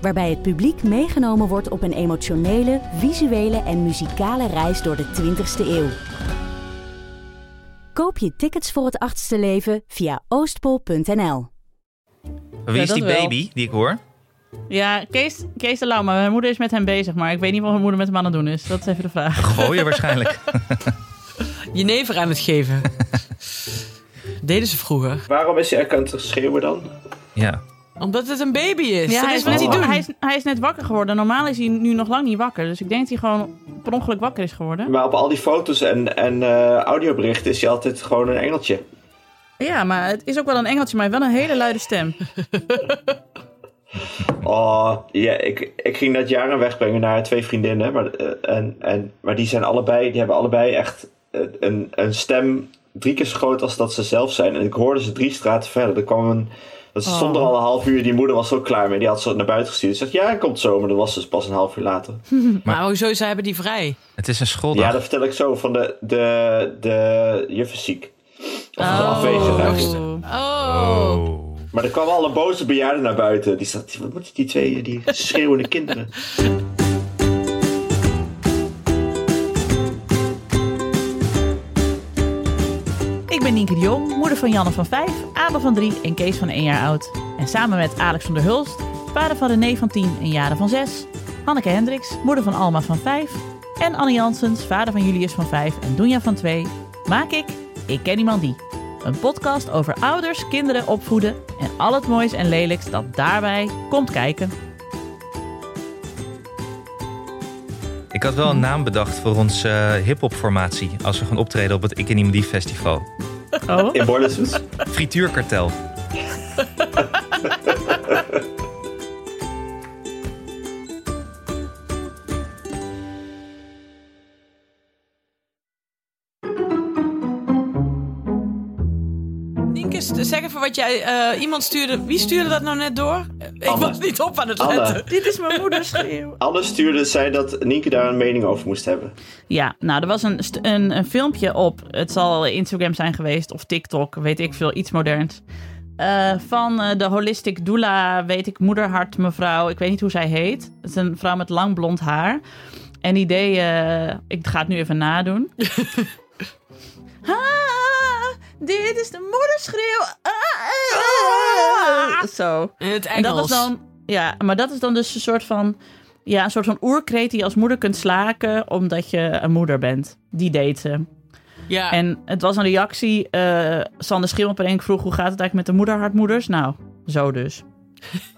Waarbij het publiek meegenomen wordt op een emotionele, visuele en muzikale reis door de 20ste eeuw. Koop je tickets voor het achtste leven via oostpol.nl. Wie is die wel. baby die ik hoor? Ja, Kees, Kees de Lauw, maar mijn moeder is met hem bezig. Maar ik weet niet wat mijn moeder met hem aan het doen is. Dat is even de vraag. Gooien waarschijnlijk. Jenever aan het geven. Deden ze vroeger. Waarom is hij aan het schreeuwen dan? Ja. Omdat het een baby is. Ja, dat hij, is is wat hij doet. hij, is, hij is net wakker geworden. Normaal is hij nu nog lang niet wakker. Dus ik denk dat hij gewoon per ongeluk wakker is geworden. Maar op al die foto's en, en eh, audioberichten is hij altijd gewoon een engeltje. Ja, maar het is ook wel een engeltje, maar wel een hele luide stem. Oh, ja, ik, ik ging net jaren wegbrengen naar twee vriendinnen. Maar, eh, en, en, maar die, zijn allebei, die hebben allebei echt eh, een, een stem drie keer zo groot als dat ze zelf zijn. En ik hoorde ze drie straten verder. Er kwam een... Dat ze Oh. stonden al een half uur. Die moeder was zo klaar mee. Die had ze naar buiten gestuurd. Ze zegt, ja, hij komt zo. Maar dat was dus pas een half uur later. Maar hoezo, zij hebben die vrij. Het is een schooldag. Ja, dat vertel ik zo. Van de, de, de juf is ziek. Of afwezig eigenlijk. Oh. Oh. Maar er kwam al een boze bejaarde naar buiten. Die zat, wat moeten die twee, die schreeuwende kinderen? ben Nienke de Jong, moeder van Janne van 5, Abel van 3 en Kees van 1 jaar oud. En samen met Alex van der Hulst, vader van René van 10 en Jaren van 6, Hanneke Hendricks, moeder van Alma van 5 en Annie Janssens, vader van Julius van 5 en Doenja van 2, maak ik Ik Ken Iemand Die. Een podcast over ouders, kinderen opvoeden en al het moois en lelijks dat daarbij komt kijken. Ik had wel een naam bedacht voor onze eh, hip-hop formatie. Als we gaan optreden op het Ik en Iemand Die Festival. Oh, In Bordesus. Frituurkartel. zeg even wat jij... eh, iemand stuurde... Wie stuurde dat nou net door? Ik Anne. was niet op aan het Anne. letten. dit is mijn moeder schreeuw. Anne stuurde, zei dat Nienke daar een mening over moest hebben. Ja, nou, er was een, een, een filmpje op. Het zal Instagram zijn geweest of TikTok, weet ik veel, iets moderns. Eh, van eh, de holistic doula, weet ik, moederhart mevrouw. Ik weet niet hoe zij heet. Het is een vrouw met lang blond haar. En die deed, ik ga het nu even nadoen. ah, dit is de moederschreeuw. Ah, ah, ah. Zo. In het En dat Engels. is dan, ja, maar dat is dan dus een soort van, ja, een soort van oerkreet die je als moeder kunt slaken omdat je een moeder bent. Die deed ze. Ja. En het was een reactie. eh Sander Schimmelpenning vroeg hoe gaat het eigenlijk met de moederhartmoeders? Nou, zo dus.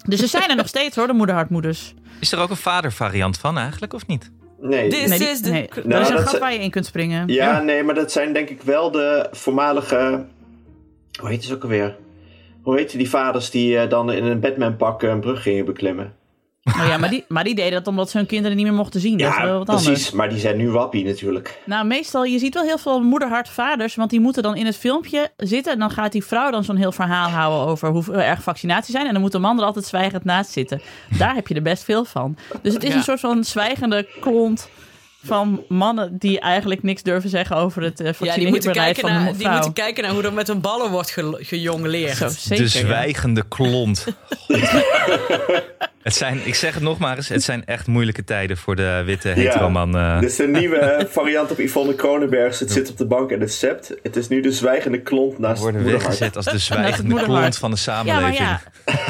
Dus ze zijn er nog steeds hoor, de moederhartmoeders. Is er ook een vadervariant van eigenlijk, of niet? Nee. Dit- Nee, die- is de- nee. Nou, er is een dat gat waar je in kunt springen. Ja, nee, maar dat zijn denk ik wel de voormalige... Hoe heet het ook alweer? Hoe heet die vaders die eh, dan in een Batman-pak een brug gingen beklimmen? Oh ja, maar, die, maar die deden dat omdat ze hun kinderen niet meer mochten zien. dat is wel Ja, wat precies. anders. Maar die zijn nu wappie natuurlijk. Nou, meestal, je ziet wel heel veel moederhartvaders, want die moeten dan in het filmpje zitten. En dan gaat die vrouw dan zo'n heel verhaal houden over hoe erg vaccinaties zijn. En dan moet de man er altijd zwijgend naast zitten. Daar heb je er best veel van. Dus het is Ja. een soort van zwijgende klont van mannen die eigenlijk niks durven zeggen over het uh, ja, die moeten, kijken van naar, die moeten kijken naar hoe er met hun ballen wordt ge gejongleerd. Zo, zeker. de zwijgende klont. het zijn, ik zeg het nog maar eens, het zijn echt moeilijke tijden voor de witte heteroman. eh. Dit is de nieuwe variant op Yvonne Kronenbergs. Het zit op de bank en het sept. Het is nu de zwijgende klont naast worden moederhart. weggezet als de zwijgende klont van de Ja, samenleving. ja.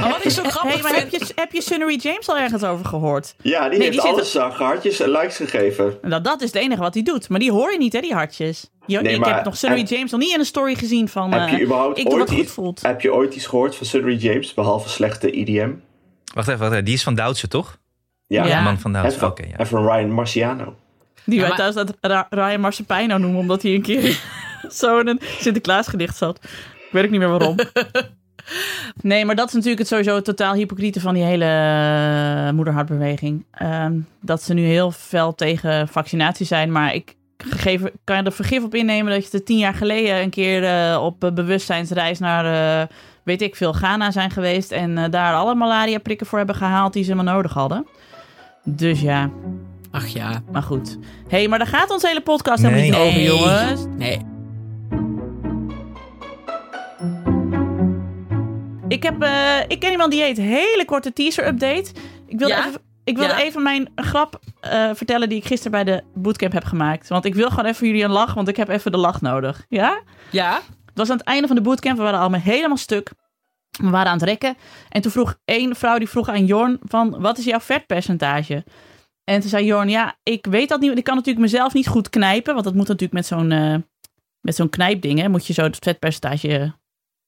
Maar wat ik zo grappig Hey, maar heb je, heb je Sunnery James al ergens over gehoord? Ja, die Nee, heeft die zit- alles aan hartjes en likes gegeven. Nou, dat is het enige wat hij doet. Maar die hoor je niet, hè, die hartjes. Je, Nee, ik maar heb nog Sunnery heb- James nog niet in een story gezien van... heb je eh, überhaupt ik doe ooit wat goed iets, voelt. heb je ooit iets gehoord van Sunnery James, behalve slechte EDM? Wacht even, wacht even, die is van Duitse, toch? Ja, Ja. De man van En Duitse, van, oké. ja. en van Ryan Marciano. Die wij maar- thuis dat Ryan Marsepeino noemen, omdat hij een keer zo in een Sinterklaas gedicht zat. Ik weet ook niet meer waarom. Nee, maar dat is natuurlijk het sowieso totaal hypocriete van die hele eh, moederhartbeweging. Ehm, dat ze nu heel fel tegen vaccinatie zijn. Maar ik gegeven, kan er vergif op innemen dat je er tien jaar geleden een keer eh, op eh, bewustzijnsreis naar, weet ik veel, Ghana zijn geweest. En daar alle malaria prikken voor hebben gehaald die ze maar nodig hadden. Dus ja, Ach ja. maar goed. Hé, hey, maar daar gaat onze hele podcast helemaal niet over, jongens. Nee. Ik, heb, eh, ik ken iemand die heet hele korte teaser-update. Ik wilde, Ja? even, ik wilde Ja? even mijn grap eh, vertellen die ik gisteren bij de bootcamp heb gemaakt. Want ik wil gewoon even jullie een lach, want ik heb even de lach nodig. Ja? Ja? Het was aan het einde van de bootcamp. We waren allemaal helemaal stuk. We waren aan het rekken. En toen vroeg één vrouw die vroeg aan Jorn van... Wat is jouw vetpercentage? En toen zei Jorn... Ja, ik weet dat niet. want Ik kan natuurlijk mezelf niet goed knijpen. Want dat moet natuurlijk met zo'n eh, met zo'n knijpding. Hè, moet je zo het vetpercentage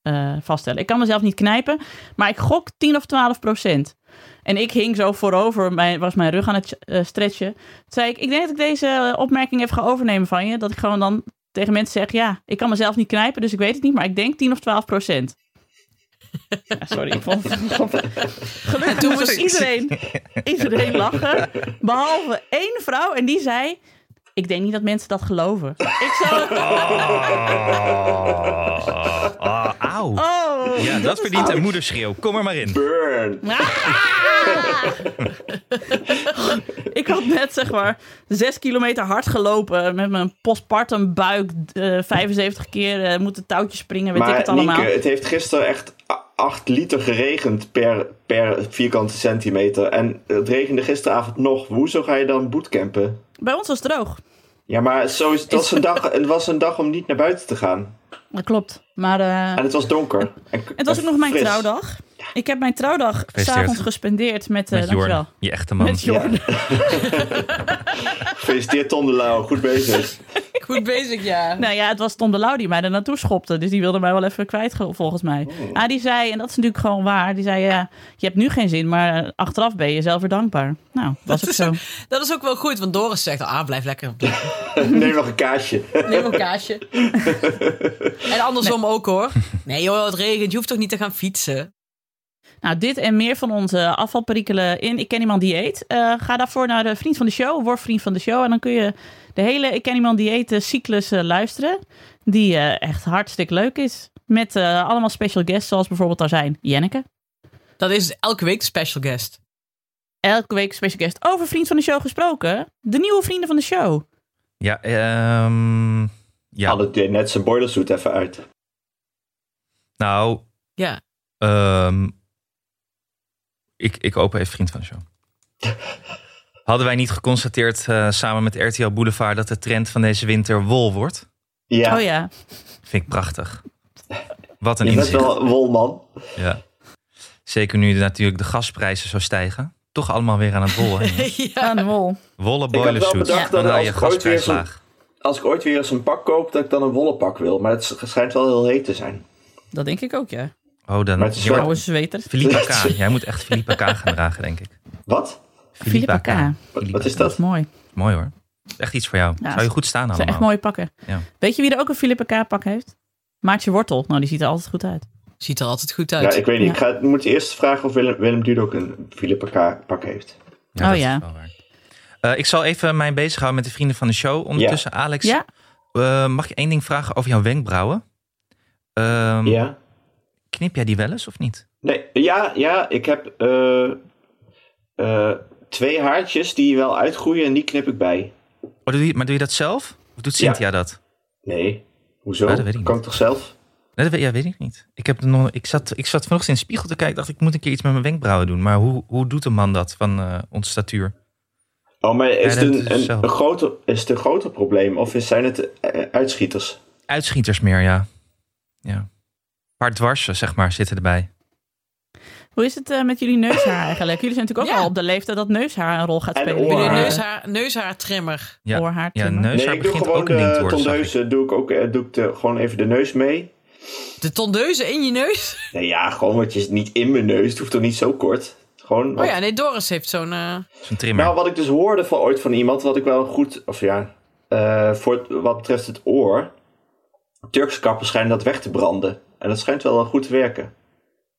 eh, vaststellen. Ik kan mezelf niet knijpen. Maar ik gok 10 of 12 procent. En ik hing zo voorover. Mijn, was mijn rug aan het eh, stretchen. Toen zei ik... Ik denk dat ik deze eh, opmerking even ga overnemen van je. Dat ik gewoon dan tegen mensen zeg: Ja, ik kan mezelf niet knijpen, dus ik weet het niet, maar ik denk 10 of 12 procent. Ja, sorry, ik vond het. Gelukkig moest- iedereen, iedereen lachen. Behalve één vrouw en die zei: Ik denk niet dat mensen dat geloven. Ik zo. Oh, oh, auw. Oh, ja, dat is verdient een moederschreeuw. Kom er maar in. Burn. Ah! ik had net zeg maar zes kilometer hard gelopen met mijn postpartum buik eh 75 keer eh, moeten touwtjes springen, weet ik het allemaal. Nienke, het heeft gisteren echt 8 liter geregend per, per vierkante centimeter. En het regende gisteravond nog. Hoezo ga je dan bootcampen? Bij ons was het droog. Ja, maar zo is, het, was een dag, het was een dag om niet naar buiten te gaan. Dat klopt. Maar eh, En het was donker. En, het was ook nog mijn fris. trouwdag. Ik heb mijn trouwdag s'avonds gespendeerd met, eh Met Jorn, dankjewel. je echte man. Met Jorn. Gefeliciteerd Ton de Lauw, goed bezig. Goed bezig, ja. Nou ja, het was Tom de Lauw die mij er naartoe schopte. Dus die wilde mij wel even kwijt, ge- volgens mij. Ah, die zei, en dat is natuurlijk gewoon waar. Die zei, ja, je hebt nu geen zin, maar achteraf ben je zelf weer dankbaar. Nou, was ook is zo. Dat is ook wel goed, want Doris zegt, ah, blijf lekker. Neem nog een kaasje. Neem een kaasje. en andersom ook, hoor. Nee, joh, het regent. Je hoeft toch niet te gaan fietsen? Nou, dit en meer van onze afvalperikelen in Ik Ken Iemand Dieet. Eh, ga daarvoor naar de Vriend van de Show, word Vriend van de Show. En dan kun je de hele Ik Ken Iemand Dieet eh, cyclus eh, luisteren. Die eh, echt hartstikke leuk is. Met eh, allemaal special guests, zoals bijvoorbeeld daar zijn Jenneke. Dat is elke week de special guest. Elke week special guest. Over Vriend van de Show gesproken. De nieuwe vrienden van de show. Ja, ehm ja. Hadden deed net zijn boilersuit even uit. nou, Ja. ehm, ik, ik open even vriend van de show. Hadden wij niet geconstateerd eh, samen met RTL Boulevard dat de trend van deze winter wol wordt? Ja, Oh ja. Vind ik prachtig. Wat een je bent inzicht. wel een wolman. Ja. Zeker nu natuurlijk de gasprijzen zo stijgen. Toch allemaal weer aan het wollen. ja. Aan de wol. Wollen Ik had wel boilersuits. bedacht Dan dat hou je als ik ooit weer gasprijs laag. Als ik ooit weer eens een pak koop, dat ik dan een wollen pak wil. Maar het schijnt wel heel heet te zijn. Dat denk ik ook, ja. Oh, dan... Wordt- Oude zweter. Philippa K. Jij moet echt Philippa K gaan dragen, denk ik. Wat? Philippa K. Wat, wat is Dat is mooi. Mooi hoor. Echt iets voor jou. Ja, Zou je goed staan Dat zijn allemaal. echt mooie pakken. Ja. Weet je wie er ook een Philippa K pak heeft? Maartje Wortel. Nou, die ziet er altijd goed uit. Ziet er altijd goed Ja, uit. ik weet niet. Ja. Ik ga, moet eerst vragen of Willem, Willem Dudok een Philippe K pak heeft. Ja, Oh, dat is ja. wel waar. Eh, ik zal even mij bezighouden met de vrienden van de show. Ondertussen, Alex, Ja? eh, mag je één ding vragen over jouw wenkbrauwen? Ehm, Ja? Knip jij die wel eens of niet? Nee, ja, ja, ik heb eh, eh, twee haartjes die wel uitgroeien en die knip ik bij. Oh, doe je, maar doe je dat zelf? Of doet Cynthia dat? Nee, hoezo? Ah, dat weet ik kan ik toch zelf? Nee, dat weet, ja, weet ik niet. Ik, heb nog, ik, zat, ik zat vanochtend in de spiegel te kijken. dacht ik moet een keer iets met mijn wenkbrauwen doen. Maar hoe, hoe doet een man dat van eh onze statuur? Oh, maar is, Ja, het een, een, een groter, is het een groter probleem of zijn het uitschieters? Uitschieters meer, ja. ja. Paar dwarsen, zeg maar, zitten erbij. Hoe is het eh, met jullie neushaar eigenlijk? Jullie zijn natuurlijk ook Ja. al op de leeftijd dat neushaar een rol gaat En spelen. Jullie neushaar, neushaartrimmer? Ja, Oorhaar ja neushaar nee, ik doe begint gewoon ook een ding te de worden. tondeuzen. Doe ik ook eh, doe ik de, gewoon even de neus mee. De tondeuze in je neus? Nee, ja, gewoon wat je niet in mijn neus. Het hoeft toch niet zo kort. Gewoon. Oh ja, nee, Doris heeft zo'n... eh, Zo'n trimmer. Nou, wat ik dus hoorde van ooit van iemand, wat ik wel goed, of ja, eh, voor het- wat betreft het oor, Turkse kappen schijnen dat weg te branden. En dat schijnt wel goed te werken.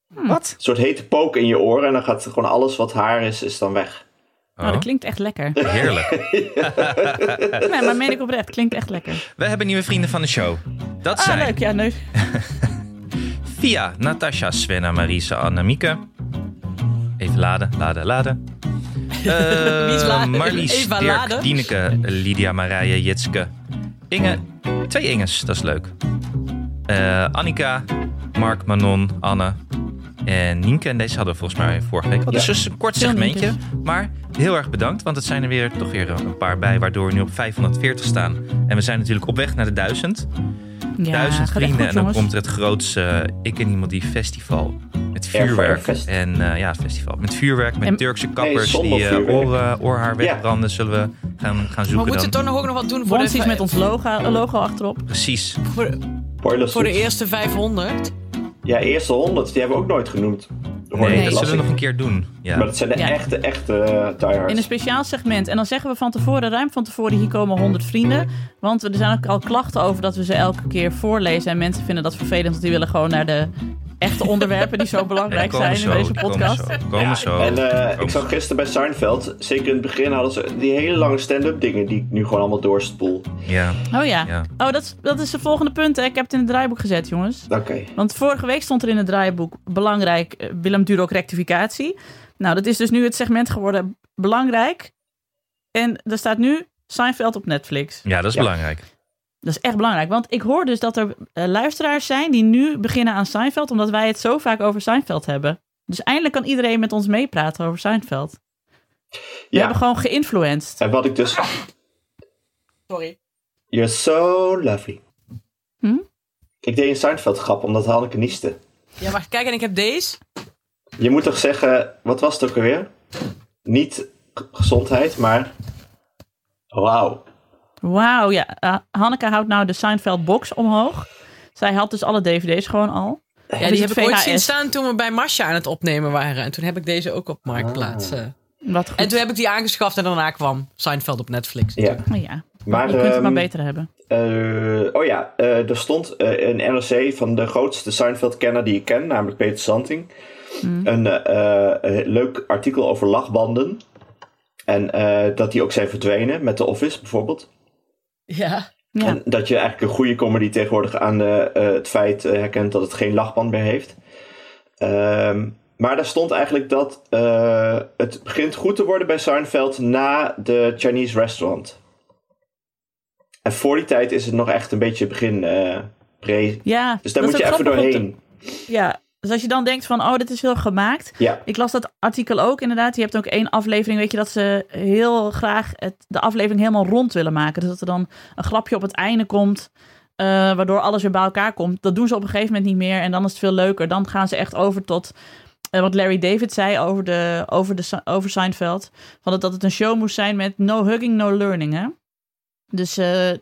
Wat? Een soort hete pook in je oren en dan gaat gewoon alles wat haar is, is dan weg. Oh, dat klinkt echt lekker. Heerlijk. nee, maar meen ik oprecht. Klinkt echt lekker. We hebben nieuwe vrienden van de show. Dat Ah, zijn leuk. Ja, nee. Via, Natasha, Svenna, Marisa, Annemieke. Even laden, laden, laden. Eh, laden? Marlies, Eva Dirk, laden? Dieneke, Lydia, Marije, Jitske. Inge, twee Inges, dat is leuk. Eh, Annika, Mark, Manon, Anne en Nienke. En deze hadden we volgens mij vorige week al. Dus Ja. dus een kort segmentje. Maar heel erg bedankt, want het zijn er weer toch weer een paar bij... waardoor we nu op 540 staan. En we zijn natuurlijk op weg naar de 1000. Ja, Duizend vrienden goed, en dan komt er het grootste eh, Ik en Iemand Die festival. Met vuurwerk. En eh, ja, het festival. Met vuurwerk, met En- Turkse kappers die eh, vuurwerk. oren, oorhaar wegbranden. Zullen we gaan, gaan Maar zoeken we moeten dan. toch nog ook nog wat doen voor de, Onesies met ons logo, logo achterop. Precies. voor, voor de eerste 500. Ja, eerste 100, die hebben we ook nooit genoemd. Nee, dat zullen we nog een keer doen. Ja. Maar dat zijn de Ja. echte, echte uh, diehards. In een speciaal segment. En dan zeggen we van tevoren, ruim van tevoren, hier komen 100 vrienden. Want er zijn ook al klachten over dat we ze elke keer voorlezen. En mensen vinden dat vervelend, want die willen gewoon naar de echte onderwerpen die zo belangrijk zijn in deze komen podcast. zo, Komen zo. En eh, komen ik zag gisteren bij Seinfeld, zeker in het begin hadden ze die hele lange stand-up dingen die ik nu gewoon allemaal doorspoel. Ja. Oh ja. Ja. Oh, dat is, dat is het volgende punt. Hè. Ik heb het in het draaiboek gezet, jongens. Oké. Want vorige week stond er in het draaiboek belangrijk eh, Willem Dudok rectificatie. Nou, dat is dus nu het segment geworden belangrijk. En er staat nu Seinfeld op Netflix. ja, dat is Ja. belangrijk. Dat is echt belangrijk, want ik hoor dus dat er eh, luisteraars zijn die nu beginnen aan Seinfeld, omdat wij het zo vaak over Seinfeld hebben. Dus eindelijk kan iedereen met ons meepraten over Seinfeld. We Ja, hebben gewoon geïnfluenced. en wat ik dus... Sorry. You're so lovely. Hm? Ik deed een Seinfeld grap omdat Hanneke nieste. Ja, maar kijk, en ik heb deze. Je moet toch zeggen, wat was het ook alweer? Niet gezondheid, maar... Wauw. Wauw, ja. eh, Hanneke houdt nou de Seinfeld box omhoog. Zij had dus alle dvd's gewoon al. Ja, die heb ik ooit zien staan toen we bij Masha aan het opnemen waren. En toen heb ik deze ook op Marktplaats. eh. Wat goed. En toen heb ik die aangeschaft en daarna kwam Seinfeld op Netflix. Ja. Oh ja, Maar, je kunt het maar ehm, beter hebben. Eh, oh ja, eh, er stond een NRC van de grootste Seinfeld-kenner die ik ken, namelijk Peter Santing. Een eh, eh, leuk artikel over lachbanden. En eh, dat die ook zijn verdwenen met The Office bijvoorbeeld. Ja. Ja. En dat je eigenlijk een goede comedy tegenwoordig aan eh, eh, het feit eh, herkent dat het geen lachband meer heeft. Ehm, maar daar stond eigenlijk dat eh, het begint goed te worden bij Seinfeld na de Chinese restaurant. En voor die tijd is het nog echt een beetje begin eh pre. ja, Dus daar moet je even doorheen. Ja, dus als je dan denkt van, oh, dit is heel gemaakt. Ja, Ik las dat artikel ook inderdaad. Je hebt ook één aflevering, weet je, dat ze heel graag het, de aflevering helemaal rond willen maken. Dus dat er dan een grapje op het einde komt, eh, waardoor alles weer bij elkaar komt. Dat doen ze op een gegeven moment niet meer en dan is het veel leuker. Dan gaan ze echt over tot eh, wat Larry David zei over, de, over, de, over Seinfeld. Van dat, dat het een show moest zijn met no hugging, no learning, hè? Dus eh,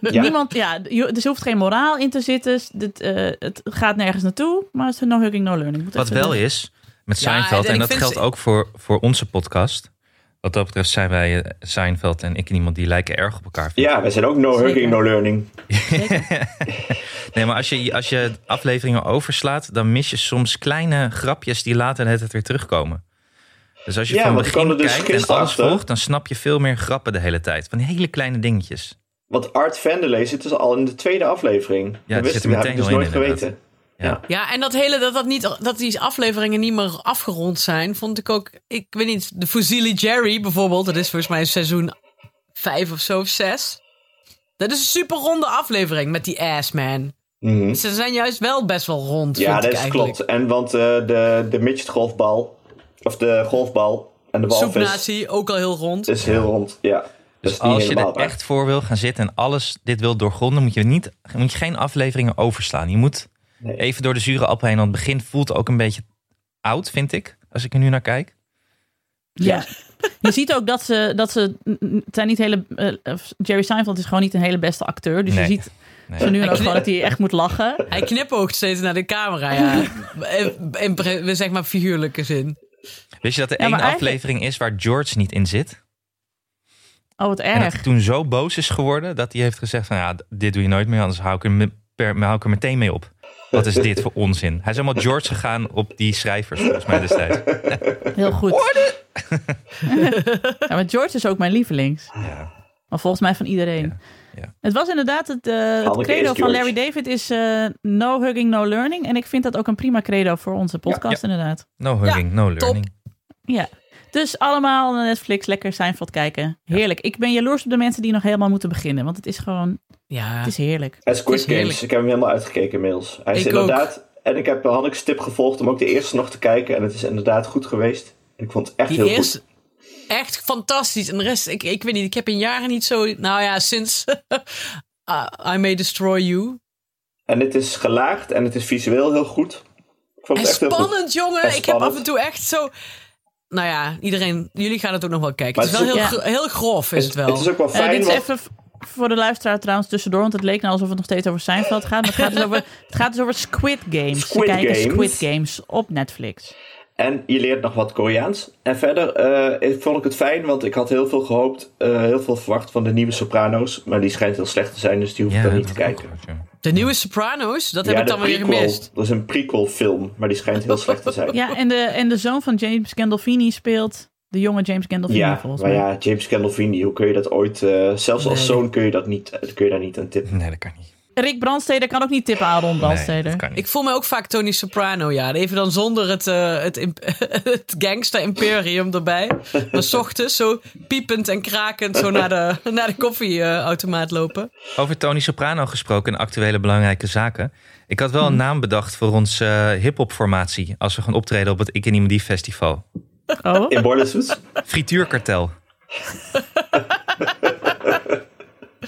Ja. niemand, ja, dus er hoeft geen moraal in te zitten. Dit, eh, het gaat nergens naartoe, maar het is no hugging, no learning. Moet Wat wel is met Ja, Seinfeld, en dat geldt ze- ook voor, voor onze podcast. Wat dat betreft zijn wij eh, Seinfeld en ik en iemand die lijken erg op elkaar. ja wij zijn ook no Zeker. hugging, no learning. Nee, maar als je, als je afleveringen overslaat, dan mis je soms kleine grapjes die later net het weer terugkomen. Dus als je Ja, van begin dus kijkt en alles achter. volgt, dan snap je veel meer grappen de hele tijd. Van die hele kleine dingetjes. Want Art Vanderlei zit dus al in de tweede aflevering. Ja, dat wist ik, heb ik dus meteen nooit geweten. Ja. Ja, en dat hele, dat, dat, niet, dat die afleveringen niet meer afgerond zijn, vond ik ook, ik weet niet, de Fuzili Jerry bijvoorbeeld, dat is volgens mij seizoen vijf of zo, of zes. Dat is een super ronde aflevering met die ass man. Mhm. Ze zijn juist wel best wel rond, Ja, vind dat ik is eigenlijk. klopt. En want eh, de, de midget golfbal, of de golfbal en de walvis Soepnatie, ook al heel rond. is heel rond. Ja, Dus als je er waar. echt voor wil gaan zitten en alles dit wil doorgronden, moet je, niet, moet je geen afleveringen overslaan. Je moet Nee. even door de zure appel heen. Want het begin voelt ook een beetje oud, vind ik. Als ik er nu naar kijk. Ja. Je ziet ook dat ze, dat ze het zijn niet hele, eh, Jerry Seinfeld is gewoon niet een hele beste acteur. Dus Nee. je ziet Nee. zo nu en ook gewoon dat hij echt moet lachen. Hij knipoogt steeds naar de camera, ja. in, in, in, zeg maar figuurlijke zin. Wist je dat er Ja, één eigenlijk- aflevering is waar George niet in zit? Oh, wat En dat hij erg. toen zo boos is geworden dat hij heeft gezegd van ja, dit doe je nooit meer, anders hou ik er, me- per, hou ik er meteen mee op. Wat is dit voor onzin? Hij is helemaal George gegaan op die schrijvers, volgens mij destijds. Heel goed. ja, maar George is ook mijn lievelings. Ja. Maar volgens mij van iedereen. Ja, ja. Het was inderdaad het, eh, het credo van. Larry David is eh, no hugging, no learning. En ik vind dat ook een prima credo voor onze podcast inderdaad. No hugging, no learning. Ja. Dus allemaal naar Netflix, lekker Seinfeld kijken. Heerlijk. Ik ben jaloers op de mensen die nog helemaal moeten beginnen. Want het is gewoon, Ja. het is heerlijk. En Squid Het heerlijk. Games, ik heb hem helemaal uitgekeken inmiddels. Hij is Ik inderdaad... En ik heb Hanneke's tip gevolgd om ook de eerste nog te kijken. En het is inderdaad goed geweest. Ik vond het echt Die heel eerste, goed. Echt fantastisch. En de rest, ik, ik weet niet, ik heb in jaren niet zo... Nou ja, sinds uh, I May Destroy You. En het is gelaagd en het is visueel heel goed. Ik vond En het echt heel goed. spannend, jongen. En Ik heb af en toe echt zo... Nou ja, iedereen, jullie gaan het ook nog wel kijken. Maar het is wel het heel, is gro- heel grof, is het wel. Het is ook wel Eh, fijn. dit is want- even voor de luisteraar trouwens tussendoor. Want het leek nou alsof het nog steeds over Seinfeld gaat. Maar het gaat dus over, het gaat dus over Squid Games. Ze Squid kijken Games. Squid Games op Netflix. En je leert nog wat Koreaans. En verder eh, vond ik het fijn, want ik had heel veel gehoopt, eh, heel veel verwacht van de nieuwe Sopranos. Maar die schijnt heel slecht te zijn, dus die hoef ik dan niet te kijken. ja. De nieuwe Sopranos, dat heb ja, ik dan weer gemist. Dat is een prequel film, maar die schijnt heel slecht te zijn. Ja, en de, en de zoon van James Gandolfini speelt de jonge James Gandolfini Ja, volgens maar mij. ja, James Gandolfini, hoe kun je dat ooit... eh, zelfs als Nee. zoon kun je, dat niet, kun je daar niet aan tippen. Nee, dat kan niet. Rick Brandsteder kan ook niet tippen aan Ron Nee, Brandsteder. dat kan niet. Ik voel me ook vaak Tony Soprano, ja. Even dan zonder het, eh, het, imp- het gangster-imperium erbij. Maar 's ochtends zo piepend en krakend zo naar de, naar de koffieautomaat lopen. Over Tony Soprano gesproken en actuele belangrijke zaken. Ik had wel een naam bedacht voor onze eh, hip-hop formatie. Als we gaan optreden op het Ik en Die Festival. Oh, In Bordersuits? Frituurkartel.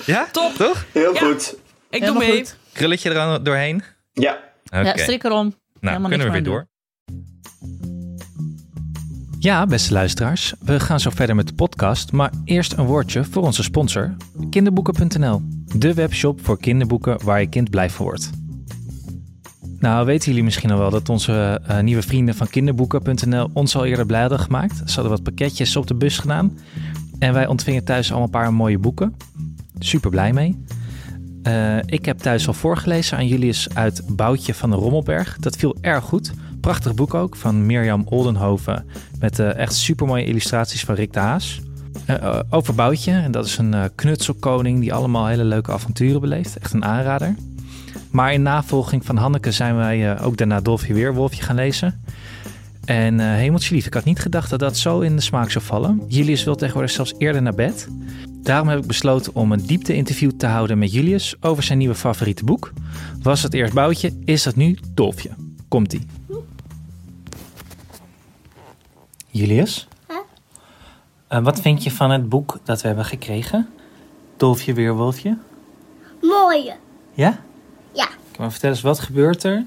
ja? Top. Toch? Heel Ja. goed. Ik doe mee. goed. Krulletje er aan doorheen? Ja, Oké. Ja, strik erom. Nou, Helemaal kunnen we weer door. Ja, beste luisteraars. We gaan zo verder met de podcast. Maar eerst een woordje voor onze sponsor, kinderboeken.nl. De webshop voor kinderboeken waar je kind blij van wordt. Nou, weten jullie misschien al wel dat onze eh, nieuwe vrienden van kinderboeken.nl ons al eerder blij hadden gemaakt. Ze hadden wat pakketjes op de bus gedaan. En wij ontvingen thuis allemaal een paar mooie boeken. Super blij mee. Eh, ik heb thuis al voorgelezen aan Julius uit Boutje van de Rommelberg. Dat viel erg goed. Prachtig boek ook van Mirjam Oldenhoven. Met eh, echt supermooie illustraties van Rick de Haas. Eh, over Boutje. En dat is een knutselkoning die allemaal hele leuke avonturen beleeft. Echt een aanrader. Maar in navolging van Hanneke zijn wij ook daarna Dolfje Weerwolfje gaan lezen. En eh hemeltje lief, ik had niet gedacht dat dat zo in de smaak zou vallen. Julius wil tegenwoordig zelfs eerder naar bed. Daarom heb ik besloten om een diepte-interview te houden met Julius over zijn nieuwe favoriete boek. Was het eerst Boutje, is dat nu Dolfje. Komt-ie. Julius? Eh, wat vind je van het boek dat we hebben gekregen? Dolfje Weerwolfje? Mooie. Ja? Ja. Maar vertel eens, wat gebeurt er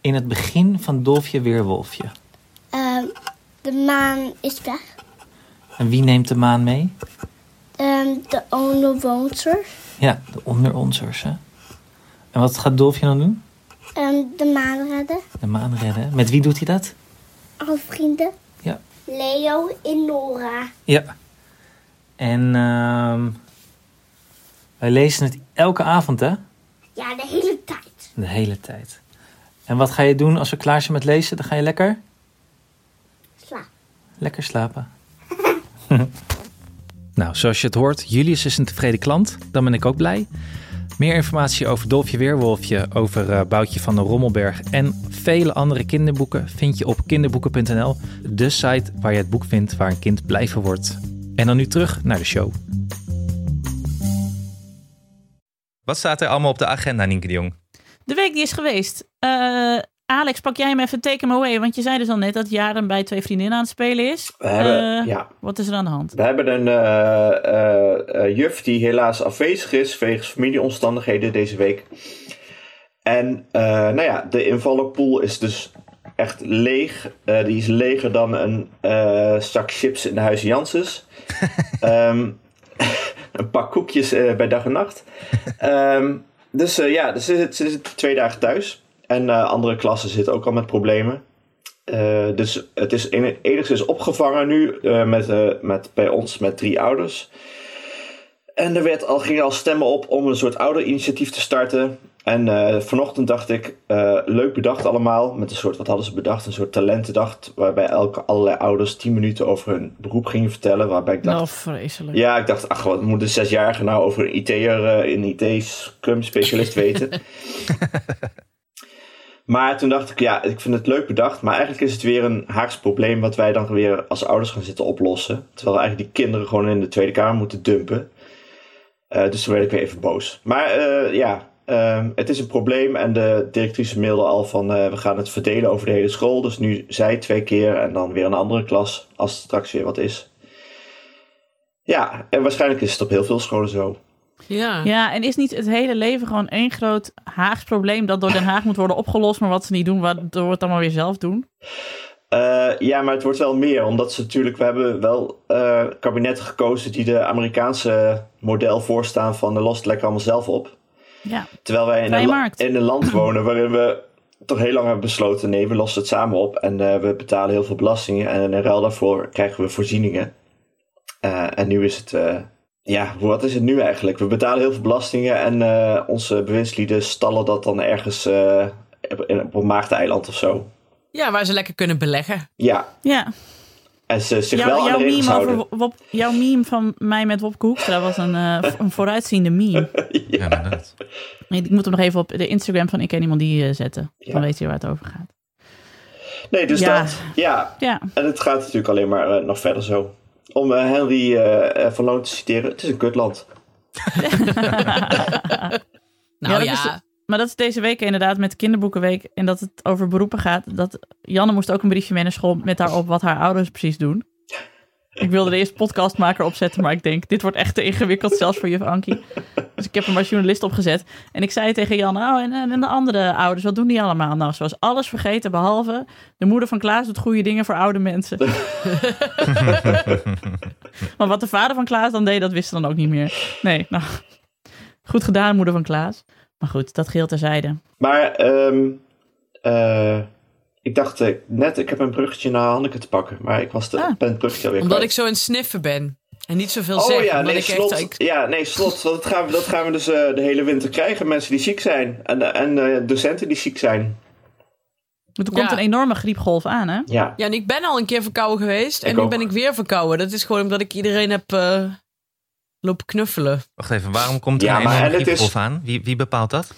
in het begin van Dolfje Weerwolfje? Ehm, de maan is weg. En wie neemt de maan mee? Ehm, de onderwoners. Ja, de onderonsers, hè? En wat gaat Dolfje dan doen? Ehm, de maan redden. De maan redden. Met wie doet hij dat? Alle vrienden. Ja. Leo en Nora. Ja. En ehm, wij lezen het elke avond, hè? Ja, de hele tijd. De hele tijd. En wat ga je doen als we klaar zijn met lezen? Dan ga je lekker, Slaap. lekker slapen. nou, zoals je het hoort, Julius is een tevreden klant. Dan ben ik ook blij. Meer informatie over Dolfje Weerwolfje, over eh, Boutje van de Rommelberg en vele andere kinderboeken vind je op kinderboeken.nl, de site waar je het boek vindt waar een kind blij van wordt. En dan nu terug naar de show. Wat staat er allemaal op de agenda, Nienke de Jong? De week die is geweest. Eh, Alex, pak jij hem even take hem away. Want je zei dus al net dat Jaren bij twee vriendinnen aan het spelen is. we hebben, Eh, ja, Wat is er aan de hand? we hebben een eh, eh, juf die helaas afwezig is wegens familieomstandigheden deze week. En eh, nou ja, de invallerpool is dus echt leeg. Eh, die is leger dan een eh, zak chips in de huis Janssens. Ehm, een pak koekjes eh, bij dag en nacht. Ehm, dus eh, ja, dus ze zit, ze zit twee dagen thuis. En eh, andere klassen zitten ook al met problemen. Eh, dus het is en- enigszins opgevangen nu eh, met, met, bij ons met drie ouders. En er werd al, gingen al stemmen op om een soort ouderinitiatief te starten. En vanochtend dacht ik, leuk bedacht allemaal. Met een soort, wat hadden ze bedacht? Een soort talentendag. Waarbij elke, allerlei ouders 10 minuten over hun beroep gingen vertellen. Waarbij ik dacht, Nou, vreselijk. ja, ik dacht, ach, wat moet een zesjarige nou over een IT'er, eh, een IT-scrum-specialist weten? maar toen dacht ik, ja, ik vind het leuk bedacht, maar eigenlijk is het weer een Haags probleem wat wij dan weer als ouders gaan zitten oplossen. Terwijl eigenlijk die kinderen gewoon in de Tweede Kamer moeten dumpen. Eh, dus toen werd ik weer even boos. Maar eh, ja, ehm, het is een probleem en de directrice mailde al van eh, we gaan het verdelen over de hele school. Dus nu zij twee keer en dan weer een andere klas als het straks weer wat is. Ja, en waarschijnlijk is het op heel veel scholen zo. Ja. Ja, en is niet het hele leven gewoon één groot Haags probleem dat door Den Haag moet worden opgelost, maar wat ze niet doen, waardoor we het allemaal weer zelf doen? Eh, ja, maar het wordt wel meer, omdat ze natuurlijk, we hebben wel eh, kabinetten gekozen die de Amerikaanse model voorstaan van de lost het lekker allemaal zelf op. Ja, Terwijl wij in een, in een land wonen waarin we toch heel lang hebben besloten, nee, we lossen het samen op en eh, we betalen heel veel belastingen en in ruil daarvoor krijgen we voorzieningen. Eh, en nu is het, eh, ja, wat is het nu eigenlijk? We betalen heel veel belastingen en eh, onze bewindslieden stallen dat dan ergens eh, op, een maagdeiland of zo. ja, waar ze lekker kunnen beleggen. Ja, ja. en ze zich Jouw, wel aan jouw, de regels meme houden. over, Wop- jouw meme van mij met Wopke Hoekstra was een, eh, een vooruitziende meme. Ja, inderdaad. Ik moet hem nog even op de Instagram van Ik Ken Iemand Die eh, zetten. Ja. Dan weet je waar het over gaat. Nee, dus Ja. dat. Ja, Ja, en het gaat natuurlijk alleen maar eh, nog verder zo. Om eh, Henry eh, eh, van Loon te citeren, het is een kutland. Nou Ja, ja, dat is- maar dat is deze week inderdaad met kinderboekenweek. En dat het over beroepen gaat. Dat Janne moest ook een briefje mee naar school met daarop wat haar ouders precies doen. Ik wilde de eerste podcastmaker opzetten, maar ik denk, dit wordt echt te ingewikkeld, zelfs voor juf Ankie. Dus ik heb hem als journalist opgezet. En ik zei tegen Janne, oh, en, en de andere ouders, wat doen die allemaal? Nou, ze was alles vergeten, behalve de moeder van Klaas doet goede dingen voor oude mensen. maar wat de vader van Klaas dan deed, dat wist ze dan ook niet meer. Nee, nou, goed gedaan, moeder van Klaas. Maar goed, dat geheel terzijde. Maar ehm, eh, ik dacht eh, net, ik heb een bruggetje naar Hanneke te pakken. Maar ik was de, Ah. ben het bruggetje alweer omdat ik zo een sniffer ben. En niet zoveel Oh zeg. ja, nee, ik slot. Ja, nee, slot. Want dat gaan we, dat gaan we dus eh, de hele winter krijgen. Mensen die ziek zijn. En, en eh, docenten die ziek zijn. Er komt Ja. een enorme griepgolf aan, hè? Ja. Ja, en ik ben al een keer verkouden geweest. En nu ben ik weer verkouden. Dat is gewoon omdat ik iedereen heb eh, lopen knuffelen. Wacht even, waarom komt er Ja, een enorme is- griepgolf aan? Wie, wie bepaalt dat?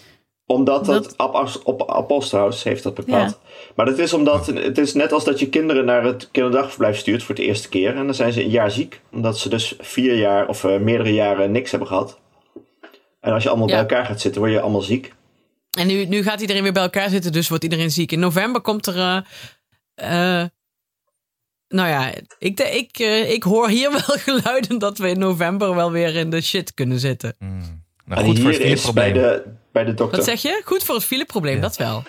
Omdat dat, Dat- op, op Apostelhuis heeft dat bepaald. Maar dat is omdat het is net als dat je kinderen naar het kinderdagverblijf stuurt voor de eerste keer. En dan zijn ze een jaar ziek. Omdat ze dus vier jaar of eh, meerdere jaren niks hebben gehad. En als je allemaal Ja. bij elkaar gaat zitten, word je allemaal ziek. En nu, nu gaat iedereen weer bij elkaar zitten, dus wordt iedereen ziek. In november komt er. eh, eh, nou ja, ik, de- ik, ik hoor hier wel geluiden dat we in november wel weer in de shit kunnen zitten. Hmm. Nou, en goed voor hier is bij de, bij de dokter. Wat zeg je? Goed voor het fileprobleem, Ja. dat wel.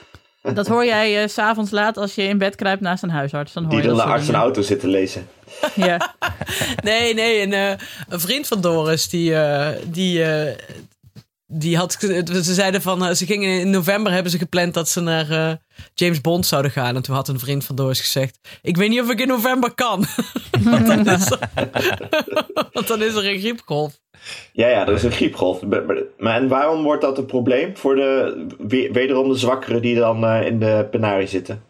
Dat hoor jij s s'avonds laat als je in bed kruipt naast een huisarts. Dan hoor die je dan naar soort arts en dingen. auto zitten lezen. Ja. Nee, nee, een, eh, een vriend van Doris, die, eh, die, eh, die had. Ze zeiden van. eh, ze gingen in november hebben ze gepland dat ze naar eh, James Bond zouden gaan. En toen had een vriend van Doris gezegd: Ik weet niet of ik in november kan. want, dan is er, want dan is er een griepgolf. Ja, ja, er is een griepgolf. Maar- en waarom wordt dat een probleem voor de, we- wederom de zwakkeren die dan eh, in de penarie zitten?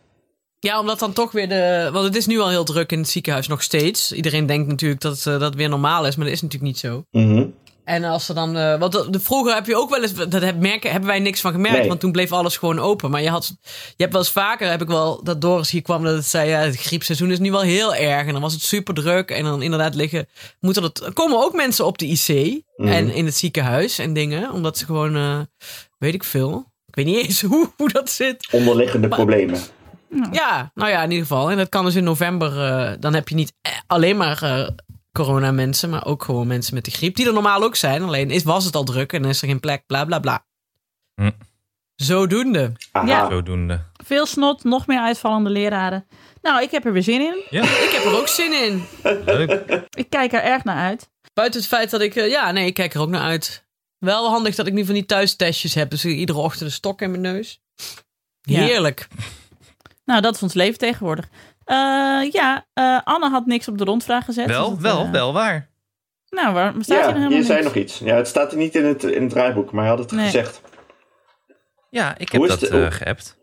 Ja, omdat dan toch weer de. Want het is nu al heel druk in het ziekenhuis nog steeds. Iedereen denkt natuurlijk dat dat weer normaal is, maar dat is natuurlijk niet zo. Mhm. En als er dan. eh, want de, de- vroeger heb je ook wel eens. Dat heb, merken, hebben wij niks van gemerkt. Nee. Want toen bleef alles gewoon open. Maar je, had, je hebt wel eens vaker. Heb ik wel. Dat Doris hier kwam. Dat het zei. Ja, het griepseizoen is nu wel heel erg. En dan was het super druk. En dan inderdaad liggen. Moeten er, er komen ook mensen op de IC. Mhm. En in het ziekenhuis en dingen. Omdat ze gewoon. eh, weet ik veel. Ik weet niet eens hoe, hoe dat zit. Onderliggende problemen. Ja, nou ja, in ieder geval. En dat kan dus in november. eh, dan heb je niet alleen maar eh corona mensen, maar ook gewoon mensen met de griep. Die er normaal ook zijn. Alleen is, was het al druk en is er geen plek, bla bla bla. Hm. Zodoende. Aha. Ja. Zodoende. Veel snot, nog meer uitvallende leraren. Nou, ik heb er weer zin in. Ja, Ik heb er ook zin in. leuk. Ik kijk er erg naar uit. Buiten het feit dat ik. eh, ja, nee, ik kijk er ook naar uit. Wel handig dat ik nu van die thuistestjes heb. Dus iedere ochtend een stok in mijn neus. Ja. Heerlijk. Nou, dat is ons leven tegenwoordig. Eh, ja, eh, Anne had niks op de rondvraag gezet. dus Wel, dat, wel, eh, wel waar. Nou, waar staat hij ja, er helemaal je zei nog iets. Ja, het staat er niet in het, in het draaiboek, maar hij had het Nee. gezegd. Ja, ik heb dat het- eh geappt.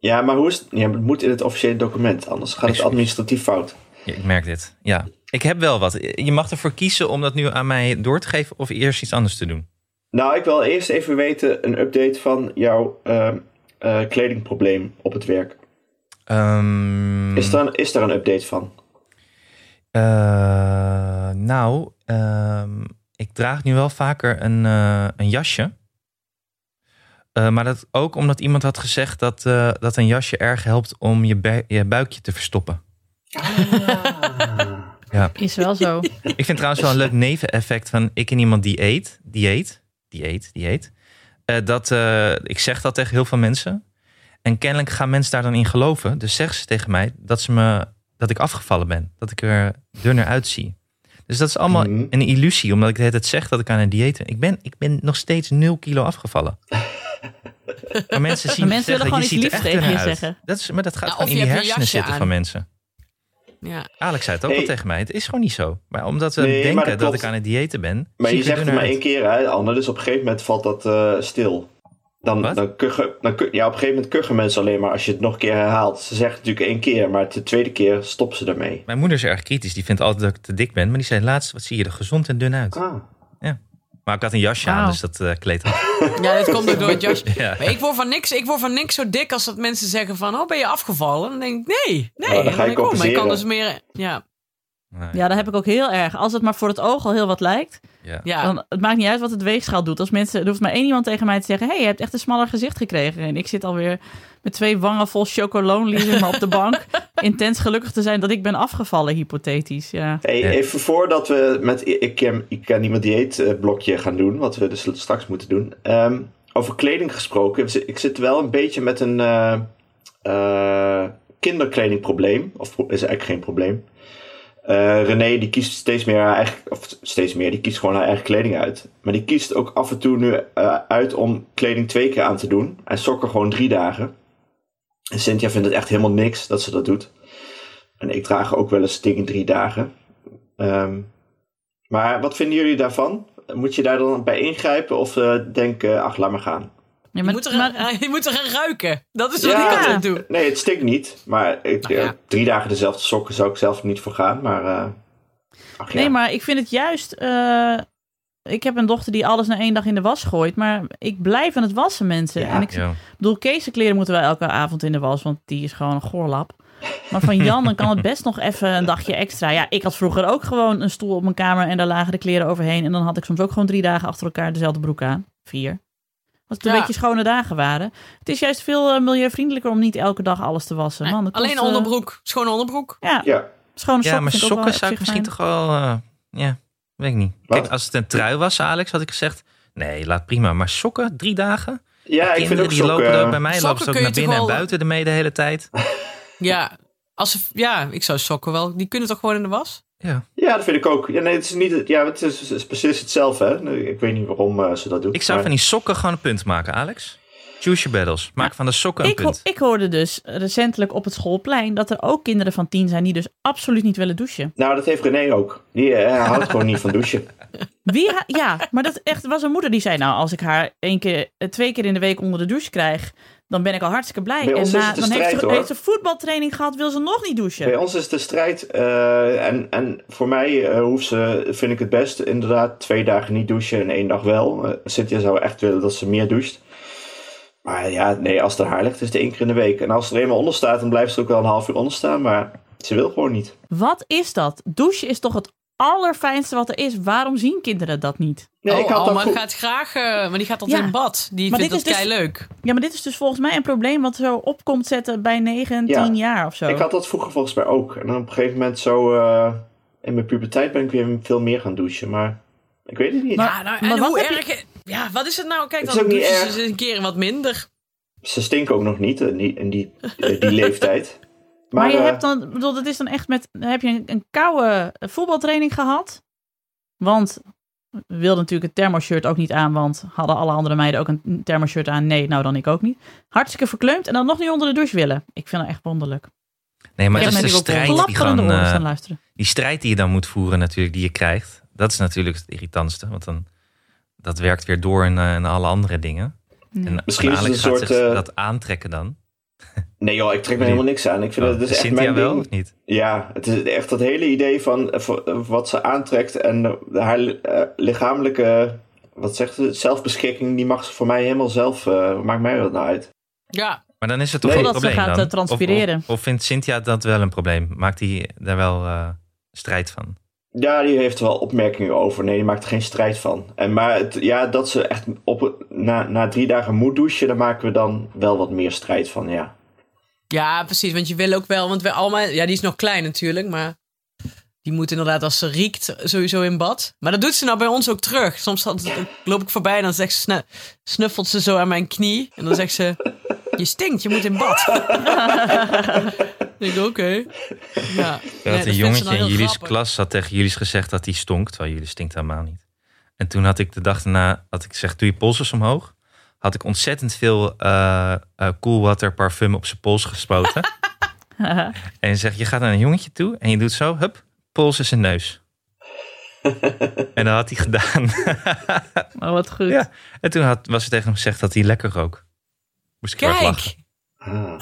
Ja, maar hoe is het? Ja, het moet in het officiële document, anders gaat het administratief fout. Ja, ik merk dit. Ja, ik heb wel wat. Je mag ervoor kiezen om dat nu aan mij door te geven of eerst iets anders te doen. Nou, ik wil eerst even weten een update van jouw ehm, eh, kledingprobleem op het werk. Ehm, Is, daar een, is daar een update van? eh, nou, ehm, ik draag nu wel vaker een, eh, een jasje. Eh, maar dat ook omdat iemand had gezegd dat, eh, dat een jasje erg helpt om je, je buikje te verstoppen. Ja. Is wel zo. Ik vind trouwens wel een leuk neveneffect van ik en iemand die eet, die eet, die eet, die eet. Eh, dat, eh, ik zeg dat tegen heel veel mensen. En kennelijk gaan mensen daar dan in geloven. Dus zeggen ze tegen mij dat, ze me, dat ik afgevallen ben. Dat ik er dunner uitzie. Dus dat is allemaal Mhm. een illusie. Omdat ik de hele tijd zeg dat ik aan een dieet ben. Ik ben, ik ben nog steeds 0 kilo afgevallen. Maar mensen zien Maar mensen zeggen, willen gewoon iets er liefs echt tegen je uit. zeggen. Dat is, maar dat gaat Ja, gewoon in je die hersenen zitten aan. van mensen. Ja. Alex zei het ook Hey. al tegen mij. Het is gewoon niet zo. Maar omdat we Nee, denken dat ik aan het diëten ben. Maar zie je er zegt het maar uit. één keer, hè, Anne. Dus op een gegeven moment valt dat eh, stil. Dan, Wat? dan, kuchen, dan ja, op een gegeven moment kuchen mensen alleen maar als je het nog een keer herhaalt. Ze zeggen het natuurlijk één keer, maar de tweede keer stoppen ze ermee. Mijn moeder is erg kritisch. Die vindt altijd dat ik te dik ben. Maar die zei laatst, wat zie je er gezond en dun uit. Ah. Maar ik had een jasje aan, dus dat eh kleedt af. Ja, dit komt ook door het jasje. Ja. Maar ik word, van niks, ik word van niks zo dik als dat mensen zeggen van... Oh, ben je afgevallen? Dan denk ik, nee. Nee. Oh, dan ga je ik, oh, maar ik kan dus meer... Ja, Nee, Ja, dat heb ik ook heel erg. Als het maar voor het oog al heel wat lijkt, ja. ja. dan het maakt niet uit wat het weegschaal doet. Als mensen, er hoeft maar één iemand tegen mij te zeggen: hey, je hebt echt een smaller gezicht gekregen. En ik zit alweer met twee wangen vol chocolonely zeg maar, op de bank. Intens gelukkig te zijn dat ik ben afgevallen, hypothetisch. Ja. Hey, Ja. Even voordat we met Ik ken, ik ken niemand dieet eh, blokje gaan doen, wat we dus straks moeten doen. Ehm, over kleding gesproken. Ik zit wel een beetje met een eh, eh, kinderkledingprobleem. Of is eigenlijk geen probleem. Eh, René die kiest steeds meer haar eigen, of steeds meer, die kiest gewoon haar eigen kleding uit. Maar die kiest ook af en toe nu eh, uit om kleding twee keer aan te doen. En sokken gewoon drie dagen. En Cynthia vindt het echt helemaal niks dat ze dat doet. En ik draag ook wel eens dingen drie dagen. Ehm, maar wat vinden jullie daarvan? Moet je daar dan bij ingrijpen of eh denken, ach, laat maar gaan? Ja, je, moet er, maar- je moet er gaan ruiken. Dat is wat Ja. ik altijd doe. Nee, het stinkt niet. Maar ik, Nou ja. eh, drie dagen dezelfde sokken zou ik zelf niet voor gaan. Maar, eh, ach ja. Nee, maar ik vind het juist. eh, ik heb een dochter die alles na één dag in de was gooit. Maar ik blijf aan het wassen, mensen. Ja. En ik Ja. bedoel, Kees' kleren moeten wij elke avond in de was, want die is gewoon een goorlap. Maar van Jan, dan kan het best nog even een dagje extra. Ja, ik had vroeger ook gewoon een stoel op mijn kamer en daar lagen de kleren overheen. En dan had ik soms ook gewoon drie dagen achter elkaar dezelfde broek aan. Vier. Als het een Ja. beetje schone dagen waren. Het is juist veel eh, milieuvriendelijker om niet elke dag alles te wassen. Nee, Man, alleen eh, onderbroek. Schone onderbroek. Ja, Ja, schone sokken. Ja, maar vind ik ook wel sokken zou ik misschien fijn. toch wel... eh, ja, weet ik niet. Wat? Kijk, als het een trui was, Alex, had ik gezegd... Nee, laat prima. Maar sokken, drie dagen? ja ik vind ook die lopen sokken... er, bij mij sokken lopen ze ook kun je naar binnen en buiten ermee de hele tijd. Ja, als ze, ja, ik zou sokken wel. Die kunnen toch gewoon in de was? Ja. Ja, dat vind ik ook. Ja, nee, het is, niet, ja, het is, het is precies hetzelfde. Hè? Ik weet niet waarom eh, ze dat doet. Ik zou maar- van die sokken gewoon een punt maken, Alex. Choose your battles. Maak van de sokken een Ik, ho- punt. ik hoorde dus recentelijk op het schoolplein dat er ook kinderen van tien zijn die dus absoluut niet willen douchen. Nou, dat heeft René ook. Die eh, houdt gewoon niet van douchen. Wie ja, maar dat echt was een moeder die zei: Nou, als ik haar één keer, twee keer in de week onder de douche krijg, dan ben ik al hartstikke blij. Bij en een dan heeft ze, heeft ze voetbaltraining gehad, wil ze nog niet douchen. Bij ons is de strijd. eh, en, en voor mij eh, hoeft ze, vind ik het best, inderdaad, twee dagen niet douchen en één dag wel. Eh, Cynthia zou echt willen dat ze meer doucht. Maar ja, nee, als het haar ligt, is het één keer in de week. En als er eenmaal onder staat, dan blijft ze ook wel een half uur onder staan. Maar ze wil gewoon niet. Wat is dat? Douchen is toch het allerfijnste wat er is. Waarom zien kinderen dat niet? Nee, oh, ik had dat Alma vroeg- gaat graag, eh, maar die gaat altijd Ja. in bad. Die Maar vindt dat dus- kei leuk. Ja, maar dit is dus volgens mij een probleem wat zo op komt zetten bij 9 en Ja. 10 jaar of zo. Ik had dat vroeger volgens mij ook. En dan op een gegeven moment zo... eh, in mijn puberteit ben ik weer veel meer gaan douchen. Maar ik weet het niet. Maar- Ja, nou, en hoe je- erg... Ja, wat is het nou? Kijk, Het dan douchen ze een keer wat minder. Ze stinken ook nog niet in die, in die, eh, die leeftijd. Maar, je eh, hebt dan, bedoel, dat is dan echt met, heb je een, een koude voetbaltraining gehad? Want we wilden natuurlijk het thermoshirt ook niet aan, want hadden alle andere meiden ook een thermoshirt aan? Nee, nou dan ik ook niet. Hartstikke verkleumd en dan nog niet onder de douche willen. Ik vind dat echt wonderlijk. Nee, maar heb is de strijd die luisteren. die strijd die je dan moet voeren natuurlijk, die je krijgt. Dat is natuurlijk het irritantste, want dan dat werkt weer door in, eh, in alle andere dingen. En Misschien is het een soort, zich dat aantrekken dan. Nee joh, ik trek me helemaal niks aan. Ik vind Oh, dat het is echt Cynthia mijn wel ding. of niet? Ja, het is echt dat hele idee van eh, eh, wat ze aantrekt en eh, haar lichamelijke, wat zegt ze, zelfbeschikking, die mag ze voor mij helemaal zelf, eh, maakt mij wat nou uit. Ja, Maar dan is het toch Nee. geen Totdat ze probleem gaat, dan? transpireren. Of, of, of vindt Cynthia dat wel een probleem? Maakt hij daar wel eh, strijd van? Ja, die heeft er wel opmerkingen over. Nee, die maakt er geen strijd van. En maar het, ja, dat ze echt op, na, na drie dagen moet douchen, daar maken we dan wel wat meer strijd van, ja. Ja, precies. Want je wil ook wel, want we allemaal, ja, die is nog klein natuurlijk, maar die moet inderdaad als ze riekt sowieso in bad. Maar dat doet ze nou bij ons ook terug. Soms loop ik voorbij en dan zegt ze, snu- snuffelt ze zo aan mijn knie en dan zegt ze, je stinkt, je moet in bad. ik denk, oké. Ja, dat een jongetje nou in jullie grappig. klas had tegen jullie gezegd dat hij stonk, terwijl jullie stinkt helemaal niet. En toen had ik de dag daarna, had ik gezegd, doe je polsers omhoog. Had ik ontzettend veel cool water parfum op zijn pols gespoten. en je zegt, je gaat naar een jongetje toe en je doet zo, hup, pols is zijn neus. en dat had hij gedaan. Oh, wat goed. Ja. En toen had, was er tegen hem gezegd dat hij lekker rook. Moest ik erg lachen. Kijk, Ah.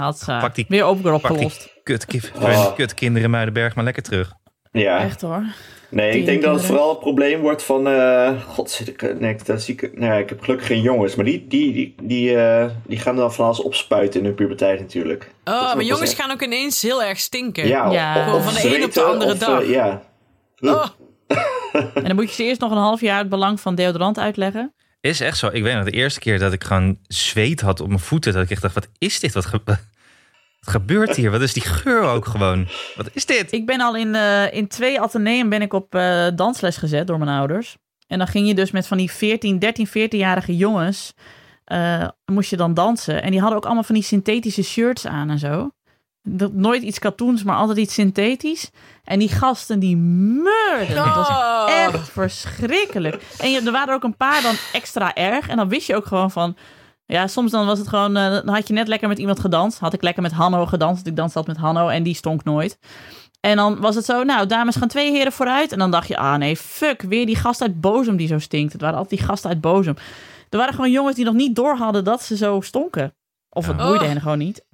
Had ze. Pak die- die opgelost. kut, kif, Oh. kut kinderen in Muidenberg maar lekker terug. Ja, Echt hoor. Nee, ik denk dat het vooral het probleem wordt van, eh god, zit ik, nee, dat zie ik, nee, ik heb gelukkig geen jongens, maar die, die, die, die, eh, die gaan dan van alles opspuiten in hun puberteit natuurlijk. Oh, maar jongens gaan ook ineens heel erg stinken. Ja, Ja. of- Gewoon of van de een op de andere of, dag. eh, ja. Oh, En dan moet je ze eerst nog een half jaar het belang van deodorant uitleggen. Is echt zo. Ik weet nog de eerste keer dat ik gewoon zweet had op mijn voeten. Dat ik echt dacht, wat is dit? Wat, wat gebeurt hier? Wat is die geur ook gewoon? Wat is dit? Ik ben al in, eh, in twee ateneum ben ik op eh, dansles gezet door mijn ouders. En dan ging je dus met van die 14, 13, 14-jarige jongens... eh, moest je dan dansen. En die hadden ook allemaal van die synthetische shirts aan en zo. Dat, nooit iets katoens, maar altijd iets synthetisch. En die gasten die meurden. Het was echt verschrikkelijk. En je, er waren ook een paar dan extra erg. En dan wist je ook gewoon van... Ja, soms dan was het gewoon... eh, dan had je net lekker met iemand gedanst. Had ik lekker met Hanno gedanst. want Ik danste altijd met Hanno en die stonk nooit. En dan was het zo, nou, dames gaan twee heren vooruit. En dan dacht je, ah nee, fuck, weer die gast uit Bozem die zo stinkt. Het waren altijd die gasten uit Bozem. Er waren gewoon jongens die nog niet door hadden dat ze zo stonken. Of het Ja. boeide Oh. hen gewoon niet.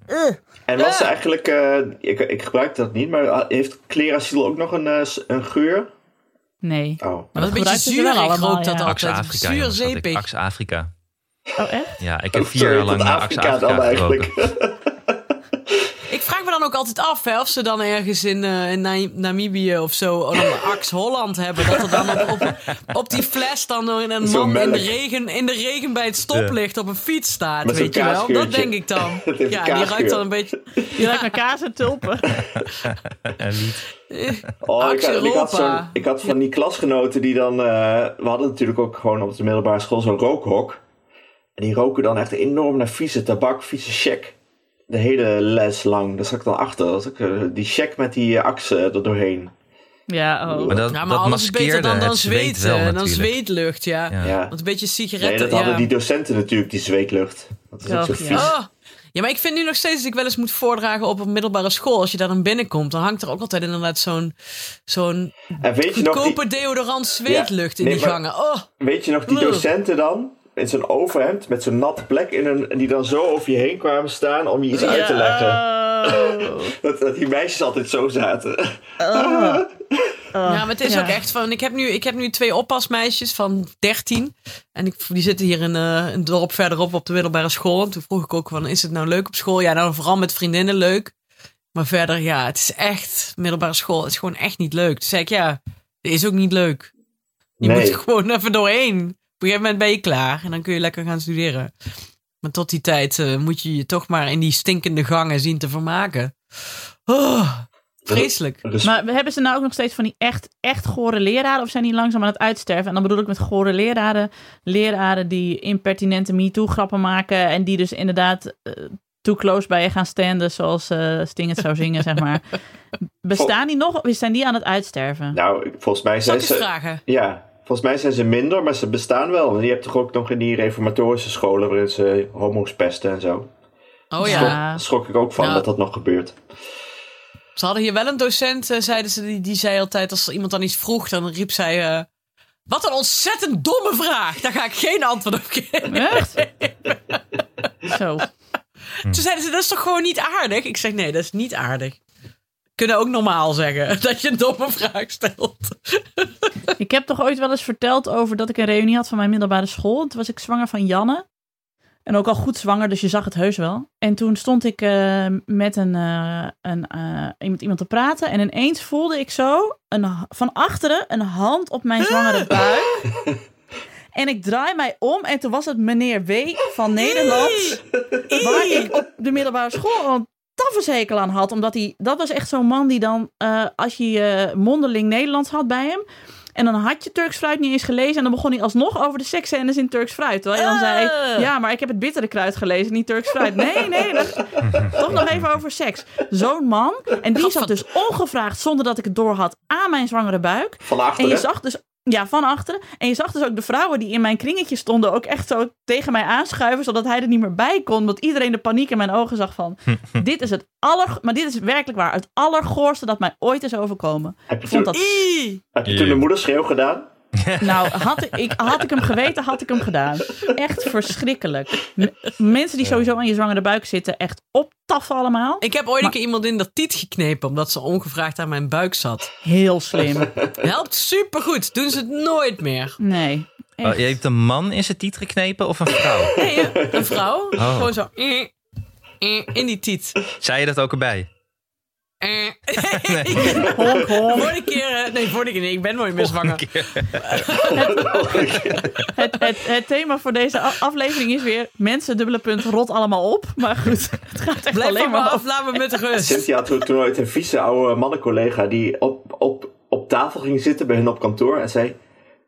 En was ze eigenlijk, eh, ik, ik gebruik dat niet, maar heeft Cleracil ook nog een, eh, een geur? Nee. Oh. maar dat is een beetje zuur. wel Ik allemaal, rook dat ja. Altijd. Zuur zeepig. Axe Afrika. Oh, echt? Ja, ik heb vier Sorry, jaar lang naar Axe Afrika Afrika dan eigenlijk. Ik vraag me dan ook altijd af hè, of ze dan ergens in, eh, in Na- Namibië of zo dan Axe Holland hebben. Dat er dan op, op, op die fles dan een man in de, regen, in de regen bij het stoplicht op een fiets staat. Met weet je wel? Dat denk ik dan. Ja, een die ruikt dan een beetje. Die lijkt naar kaas en tulpen. En niet. Oh, ik, ik, had zo'n- ik had van die klasgenoten die dan... eh, we hadden natuurlijk ook gewoon op de middelbare school zo'n rookhok. En die roken dan echt enorm naar vieze tabak, vieze check. De hele les lang. Daar zat ik dan achter. Dat ik, eh, die check met die eh, aksen er doorheen. Ja, oh. Maar dat, maar maskeerde dan, dan het zweet zweten. wel dan zweetlucht, ja. Ja. Ja. Want een beetje sigaretten. Nee, dat ja. hadden die docenten natuurlijk, die zweetlucht. Dat is ook zo vies. ja. Oh. Ja, maar ik vind nu nog steeds dat ik wel eens moet voordragen op een middelbare school. Als je daar dan binnenkomt, dan hangt er ook altijd inderdaad zo'n zo'n En weet je nog die, goedkope deodorant zweetlucht in nee, die gangen. Oh, weet je nog die docenten dan? In zo'n overhemd met zo'n natte plek in een, en die dan zo over je heen kwamen staan om je iets uit te leggen. Oh. Dat, dat die meisjes altijd zo zaten. Oh. ja, maar het is ja. ook echt van... Ik heb, nu, ik heb nu twee oppasmeisjes van 13. En ik, die zitten hier in eh, een dorp verderop op de middelbare school. En toen vroeg ik ook van, is het nou leuk op school? Ja, nou vooral met vriendinnen leuk. Maar verder, ja, het is echt... Middelbare school het is gewoon echt niet leuk. Toen zei ik, ja, het is ook niet leuk. Je Nee. moet er gewoon even doorheen. Op een gegeven moment ben je klaar. En dan kun je lekker gaan studeren. Maar tot die tijd eh, moet je je toch maar in die stinkende gangen zien te vermaken. Oh, vreselijk. Dus Maar hebben ze nou ook nog steeds van die echt, echt gore leraren? Of zijn die langzaam aan het uitsterven? En dan bedoel ik met gore leraren, leraren die impertinente MeToo-grappen maken. En die dus inderdaad eh, too close bij je gaan standen, zoals eh Sting het zou zingen, zeg maar. Bestaan die nog of zijn die aan het uitsterven? nou, volgens mij Zal zijn ze... vragen? Ja, volgens mij zijn ze minder, maar ze bestaan wel. En je hebt toch ook nog in die reformatorische scholen waarin ze homo's pesten en zo. Oh Ja. Daar schrok ik ook van dat dat nog gebeurt. Ze hadden hier wel een docent, eh, zeiden ze, die, die zei altijd als iemand dan iets vroeg, dan riep zij... eh, wat een ontzettend domme vraag. Daar ga ik geen antwoord op geven. Echt? Zo. Toen zeiden ze, dat is toch gewoon niet aardig? Ik zeg, nee, dat is niet aardig. Kunnen ook normaal zeggen dat je een domme vraag stelt. Ik heb toch ooit wel eens verteld over dat ik een reunie had van mijn middelbare school. Toen was ik zwanger van Janne. En ook al goed zwanger, dus je zag het heus wel. En toen stond ik eh, met een, eh, een, eh, iemand, iemand te praten. En ineens voelde ik zo een, van achteren een hand op mijn zwangere buik. En ik draai mij om en toen was het meneer W. van Nederland. Waar ik op de middelbare school een tafershekel aan had. Omdat hij, dat was echt zo'n man die dan, eh, als je eh, mondeling Nederlands had bij hem. En dan had je Turks fruit niet eens gelezen. En dan begon hij alsnog over de seksscènes in Turks fruit. Terwijl hij dan zei, Ah. ja, maar ik heb het bittere kruid gelezen, niet Turks fruit. Nee, nee, dat, toch nog even over seks. Zo'n man. En die zat dus ongevraagd, zonder dat ik het door had, aan mijn zwangere buik. Van En je zag dus, ja, van achteren. En je zag dus ook de vrouwen die in mijn kringetje stonden ook echt zo tegen mij aanschuiven, zodat hij er niet meer bij kon. Omdat iedereen de paniek in mijn ogen zag van, dit is het aller, maar dit is werkelijk waar, het allergoorste dat mij ooit is overkomen. Heb je toen, dat, heb je toen de moederschreeuw gedaan? Nou, had ik, had ik hem geweten, had ik hem gedaan. Echt verschrikkelijk. M- mensen die sowieso aan je zwangere buik zitten, echt optaffen allemaal. Ik heb ooit een keer iemand in dat tiet geknepen, omdat ze ongevraagd aan mijn buik zat. Heel slim. Helpt supergoed. Doen ze het nooit meer. Nee. Oh, je hebt een man in zijn tiet geknepen of een vrouw? Nee, een vrouw. Oh. Gewoon zo. eh, eh, In die tiet. Zei je dat ook erbij? Eh. Honk, honk. Vorige keer, nee, vorige keer, nee, ik ben nooit meer zwanger. Het, het, het thema voor deze aflevering is weer mensen, dubbele punt, rot allemaal op. Maar goed, het gaat echt Blijf alleen maar af, laat me met rust. Cynthia had toen, toen ooit een vieze oude mannencollega die op, op, op tafel ging zitten bij hun op kantoor en zei,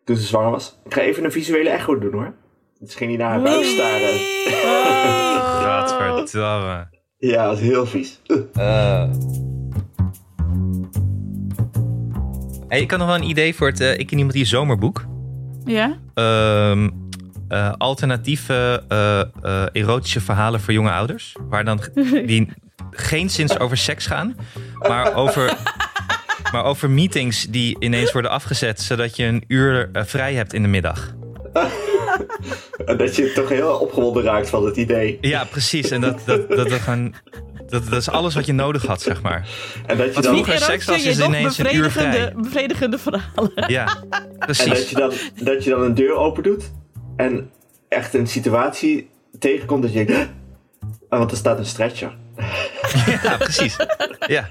toen ze zwanger was, ik ga even een visuele echo doen hoor. Dus ging hij naar haar buik staren. Godverdamme. Ja, dat is heel vies. Hey, ik had nog wel een idee voor het eh, Ik en Iemand Die zomerboek. Ja? Ehm, eh, alternatieve eh, eh, erotische verhalen voor jonge ouders. Waar dan die geen zins over seks gaan, maar over, maar over meetings die ineens worden afgezet, zodat je een uur vrij hebt in de middag. En dat je toch heel opgewonden raakt van het idee. Ja, precies. En dat, dat, dat, dat, gewoon, dat, dat is alles wat je nodig had, zeg maar. En dat je Wat dan, vroeger seks was, is ineens een uur vrij. bevredigende, bevredigende verhalen. Ja, en dat precies. je, dan, dat je dan een deur open doet en echt een situatie tegenkomt dat je denkt, "Ah, want er staat een stretcher. Ja, precies. Ja.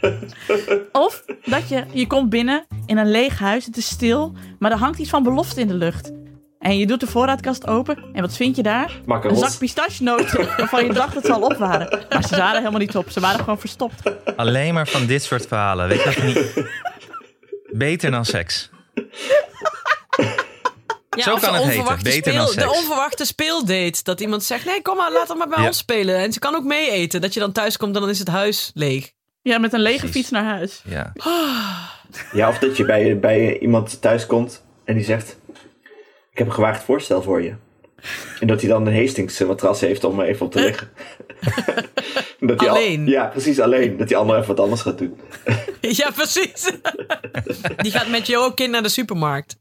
Of dat je, je komt binnen in een leeg huis, het is stil, maar er hangt iets van belofte in de lucht. En je doet de voorraadkast open en wat vind je daar? Een zak pistachenoten waarvan je dacht dat ze al op waren. Maar ze waren helemaal niet op, ze waren gewoon verstopt. Alleen maar van dit soort verhalen. Weet je dat niet? Beter dan seks. Ja, Zo kan de het heten, onverwachte beter dan speel- De seks. onverwachte speeldate. Dat iemand zegt, nee, kom maar, laat er maar bij Ja. ons spelen. En ze kan ook mee eten. Dat je dan thuis komt en dan is het huis leeg. Ja, met een lege Precies. fiets naar huis. Ja. Ja, of dat je bij, bij iemand thuis komt en die zegt, heb een gewaagd voorstel voor je. En dat hij dan een Hastings matras heeft om even op te liggen. dat hij al- Alleen? ja, precies alleen. Dat die ander even wat anders gaat doen. Ja, precies. Die gaat met jou ook kind naar de supermarkt.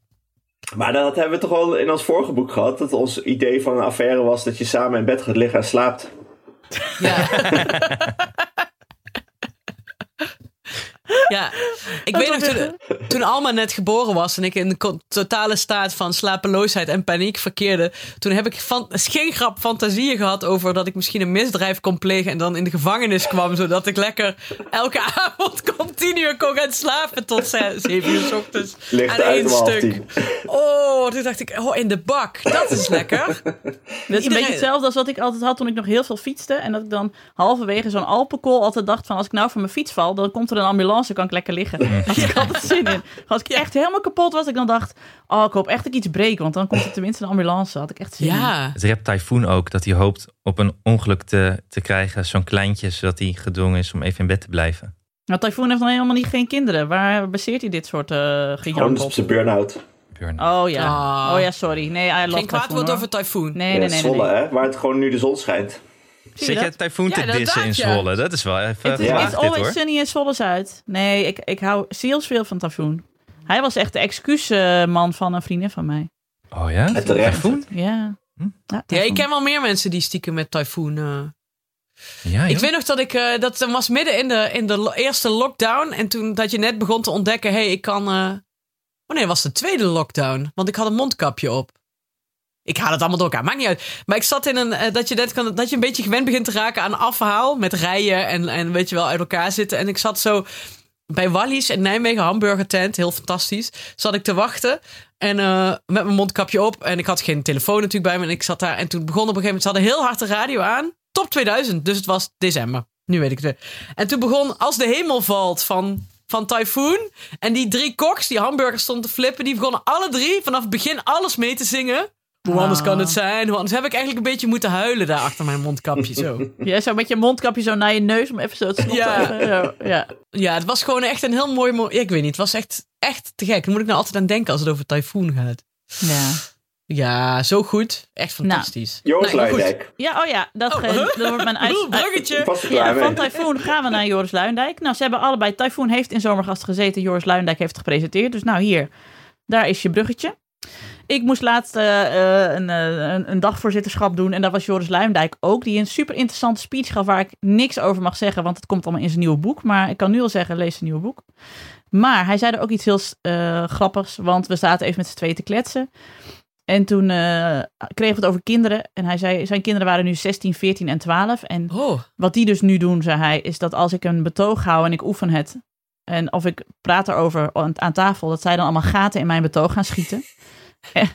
Maar dat hebben we toch al in ons vorige boek gehad. Dat ons idee van een affaire was dat je samen in bed gaat liggen en slaapt. Ja. Ja, ik weet nog toen, toen Alma net geboren was en ik in de totale staat van slapeloosheid en paniek verkeerde. Toen heb ik van, geen grap fantasieën gehad over dat ik misschien een misdrijf kon plegen en dan in de gevangenis kwam. Zodat ik lekker elke avond continu kon gaan slapen tot ze- zeven uur s ochtends. Ligt aan één stuk. Oh, toen dacht ik, oh, in de bak. Dat is lekker. Dat is een beetje hetzelfde als wat ik altijd had toen ik nog heel veel fietste. En dat ik dan halverwege zo'n Alpenkool altijd dacht van... als ik nou van mijn fiets val, dan komt er een ambulance, kan ik lekker liggen. Daar had ik altijd zin in. Als ik echt helemaal kapot was, ik dan dacht... oh, ik hoop echt dat ik iets breek, want dan komt er tenminste een ambulance. had ik echt zin in. Ja. Het rept Typhoon ook dat hij hoopt op een ongeluk te, te krijgen. Zo'n kleintje, zodat hij gedwongen is om even in bed te blijven. Nou, Typhoon heeft dan helemaal niet geen kinderen. Waar baseert hij dit soort eh Gewoon gejank op op? zijn burn-out. Burn-out. Oh ja. Ah. Oh ja, sorry. Nee, I love Geen kwaad woord over tyfoon. Nee, Ja, nee, nee. nee. hè? Waar het gewoon nu de zon schijnt. Zit je dat? tyfoon Ja, te dissen in. Zwolle? Dat is wel even Het is. It's dit, always sunny in Zwolle Zuid. Nee, ik, ik hou zielsveel van Typhoon. Hij was echt de excuusman van een vriendin van mij. Oh ja? Terecht. Typhoon? Ja. Hm? ja, Ja, Typhoon. ik ken wel meer mensen die stiekem met Typhoon. eh. Ja, Ik weet nog dat ik eh, dat was midden in de, in de eerste lockdown. En toen dat je net begon te ontdekken: hé, hey, ik kan. eh Oh nee, was de tweede lockdown. Want ik had een mondkapje op. Ik haal het allemaal door elkaar, maakt niet uit. Maar ik zat in een. eh, dat, je kan, dat je een beetje gewend begint te raken aan afhaal. Met rijden en, en weet je wel, uit elkaar zitten. En ik zat zo bij Wally's in Nijmegen, hamburger tent. Heel fantastisch. Zat ik te wachten. En eh, met mijn mondkapje op. En ik had geen telefoon natuurlijk bij me. En ik zat daar. En toen begon op een gegeven moment. Ze hadden heel hard de radio aan. Top 2000. Dus het was december. Nu weet ik het weer. En toen begon Als de hemel valt van, van Typhoon. En die drie koks die hamburgers stonden te flippen. Die begonnen alle drie vanaf het begin alles mee te zingen. Hoe anders kan het zijn? Hoe anders heb ik eigenlijk een beetje moeten huilen daar achter mijn mondkapje zo. Ja, zo met je mondkapje zo naar je neus om even zo te snotten. Ja. Ja. ja. Het was gewoon echt een heel mooi... ik weet niet, het was echt, echt te gek. Daar moet ik nou altijd aan denken als het over Typhoon gaat. Ja. Ja, zo goed. Echt fantastisch. Joris Nou. Luijendijk. ja, oh ja, dat, Oh. ge- dat wordt mijn uit... Bruggetje. Ja, van. Typhoon gaan we naar Joris Luindijk. Nou, ze hebben allebei... Typhoon heeft in Zomergast gezeten. Joris Luindijk heeft gepresenteerd. Dus nou, hier. Daar is je bruggetje. Ik moest laatst eh, eh, een, eh, een, een dagvoorzitterschap doen. En daar was Joris Luindijk ook. Die een super interessante speech gaf waar ik niks over mag zeggen. Want het komt allemaal in zijn nieuwe boek. Maar ik kan nu al zeggen, lees zijn nieuwe boek. Maar hij zei er ook iets heel eh, grappigs. Want we zaten even met z'n tweeën te kletsen. En toen eh, kregen we het over kinderen. En hij zei, zijn kinderen waren nu 16, 14 en 12. En Oh, wat die dus nu doen, zei hij, is dat als ik een betoog hou en ik oefen het. En of ik praat erover aan, aan tafel, dat zij dan allemaal gaten in mijn betoog gaan schieten.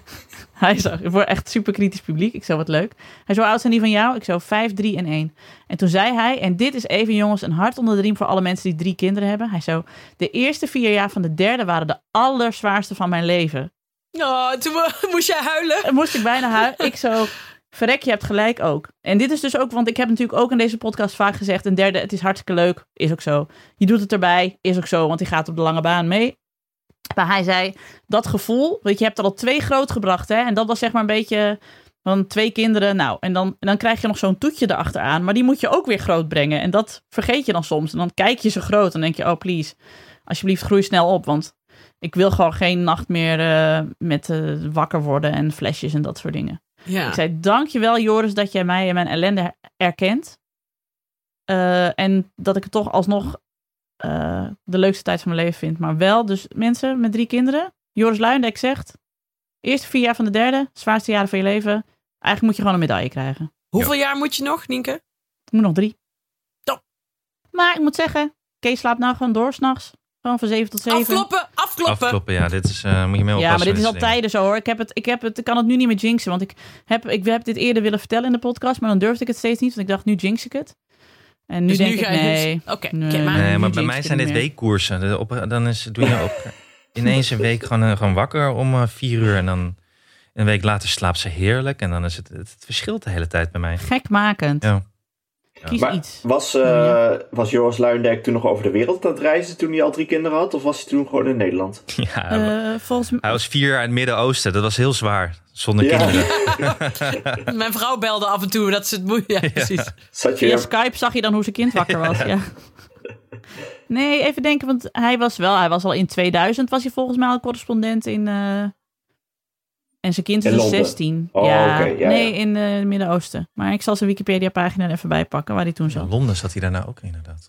Hij zag, word echt super kritisch publiek. Ik zo wat leuk. Hij zo oud zijn die van jou? Ik zo 5, 3 en 1. En toen zei hij, en dit is even jongens een hart onder de riem voor alle mensen die drie kinderen hebben. Hij zo, de eerste vier jaar van de derde waren de allerzwaarste van mijn leven. oh toen mo- moest jij huilen. En moest ik bijna huilen. Ik zo, verrek, je hebt gelijk ook. En dit is dus ook, want ik heb natuurlijk ook in deze podcast vaak gezegd, een derde, het is hartstikke leuk, is ook zo. Je doet het erbij, is ook zo, want die gaat op de lange baan mee. Maar hij zei, dat gevoel, weet je, je hebt er al twee grootgebracht, hè. En dat was zeg maar een beetje van twee kinderen, nou. En dan, en dan krijg je nog zo'n toetje erachteraan, maar die moet je ook weer groot brengen. En dat vergeet je dan soms. En dan kijk je ze groot en denk je, oh please, alsjeblieft groei snel op, want ik wil gewoon geen nacht meer eh, met eh, wakker worden en flesjes en dat soort dingen. Ja. Ik zei, dankjewel Joris dat jij mij en mijn ellende erkent. Eh, en dat ik het toch alsnog eh, de leukste tijd van mijn leven vind. Maar wel, dus mensen met drie kinderen. Joris Luijendijk zegt, eerste vier jaar van de derde, zwaarste jaren van je leven. Eigenlijk moet je gewoon een medaille krijgen. Hoeveel jaar moet je nog, Nienke? Ik moet nog drie. Top. Maar ik moet zeggen, Kees slaapt nou gewoon door s'nachts. Gewoon van zeven tot zeven. Afkloppen, afkloppen. Afkloppen, ja. Dit is, eh, moet je mee oppassen. Ja, maar dit is al tijden zo hoor. Ik, heb het, ik, heb het, ik kan het nu niet meer jinxen. Want ik heb, ik heb dit eerder willen vertellen in de podcast. Maar dan durfde ik het steeds niet. Want ik dacht, nu jinx ik het. En nu Dus denk nu ik, ga je nee. dus- Oké, Nee. oké, maar... Nee, bij mij zijn dit meer. weekkoersen. Op, dan is, doe je op, ineens een week gewoon, eh, gewoon wakker om eh, vier uur. En dan een week later slaapt ze heerlijk. En dan is het, het, het verschilt de hele tijd bij mij. Gekmakend. Ja. Kies Maar iets. was, eh, was Joris Luijendijk toen nog over de wereld aan het reizen toen hij al drie kinderen had? Of was hij toen gewoon in Nederland? Ja, Eh, volgens mij... hij was vier jaar in het Midden-Oosten. Dat was heel zwaar. Zonder Ja. kinderen. Mijn vrouw belde af en toe dat ze het moe... Ja, precies. Zat je Via Skype zag je dan hoe zijn kind wakker was. Ja. Nee, even denken, want hij was wel, hij was al in 2000 was hij volgens mij al correspondent in. eh, en zijn kind is In dus Londen? 16. Oh, ja, nee, ja. in eh, het Midden-Oosten. Maar ik zal zijn Wikipedia-pagina er even bij pakken waar hij toen In zat. Londen zat hij daarna ook inderdaad.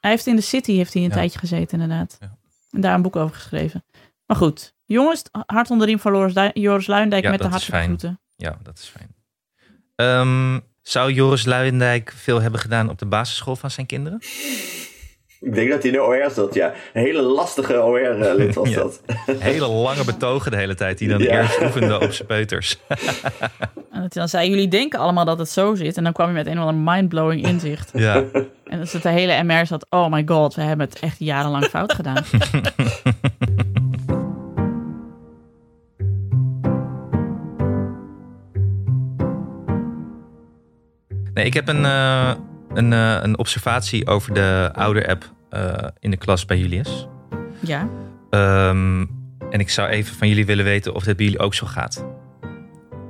Hij heeft in de City heeft hij een Ja. tijdje gezeten, inderdaad. Ja. En daar een boek over geschreven. Maar goed, jongens, hart onder de riem van Joris, Du- Joris Luijendijk Ja, met de dat is hartelijke fijn. groeten. Ja, dat is fijn. Ehm, zou Joris Luijendijk veel hebben gedaan op de basisschool van zijn kinderen? Ik denk dat hij in de OR zat, ja. Een hele lastige OR-lid was Ja. dat. Hele lange betogen de hele tijd, die dan Ja. eerst oefende op zijn peuters. En dat hij dan zei, jullie denken allemaal dat het zo zit. En dan kwam je met een of ander mindblowing inzicht. Ja. En dan zat de hele MR zat, oh my god, we hebben het echt jarenlang fout gedaan. Nee, ik heb een, eh, een, eh, een observatie over de ouder-app eh, in de klas bij Julius. Ja. Ehm, en ik zou even van jullie willen weten of dit bij jullie ook zo gaat. Ik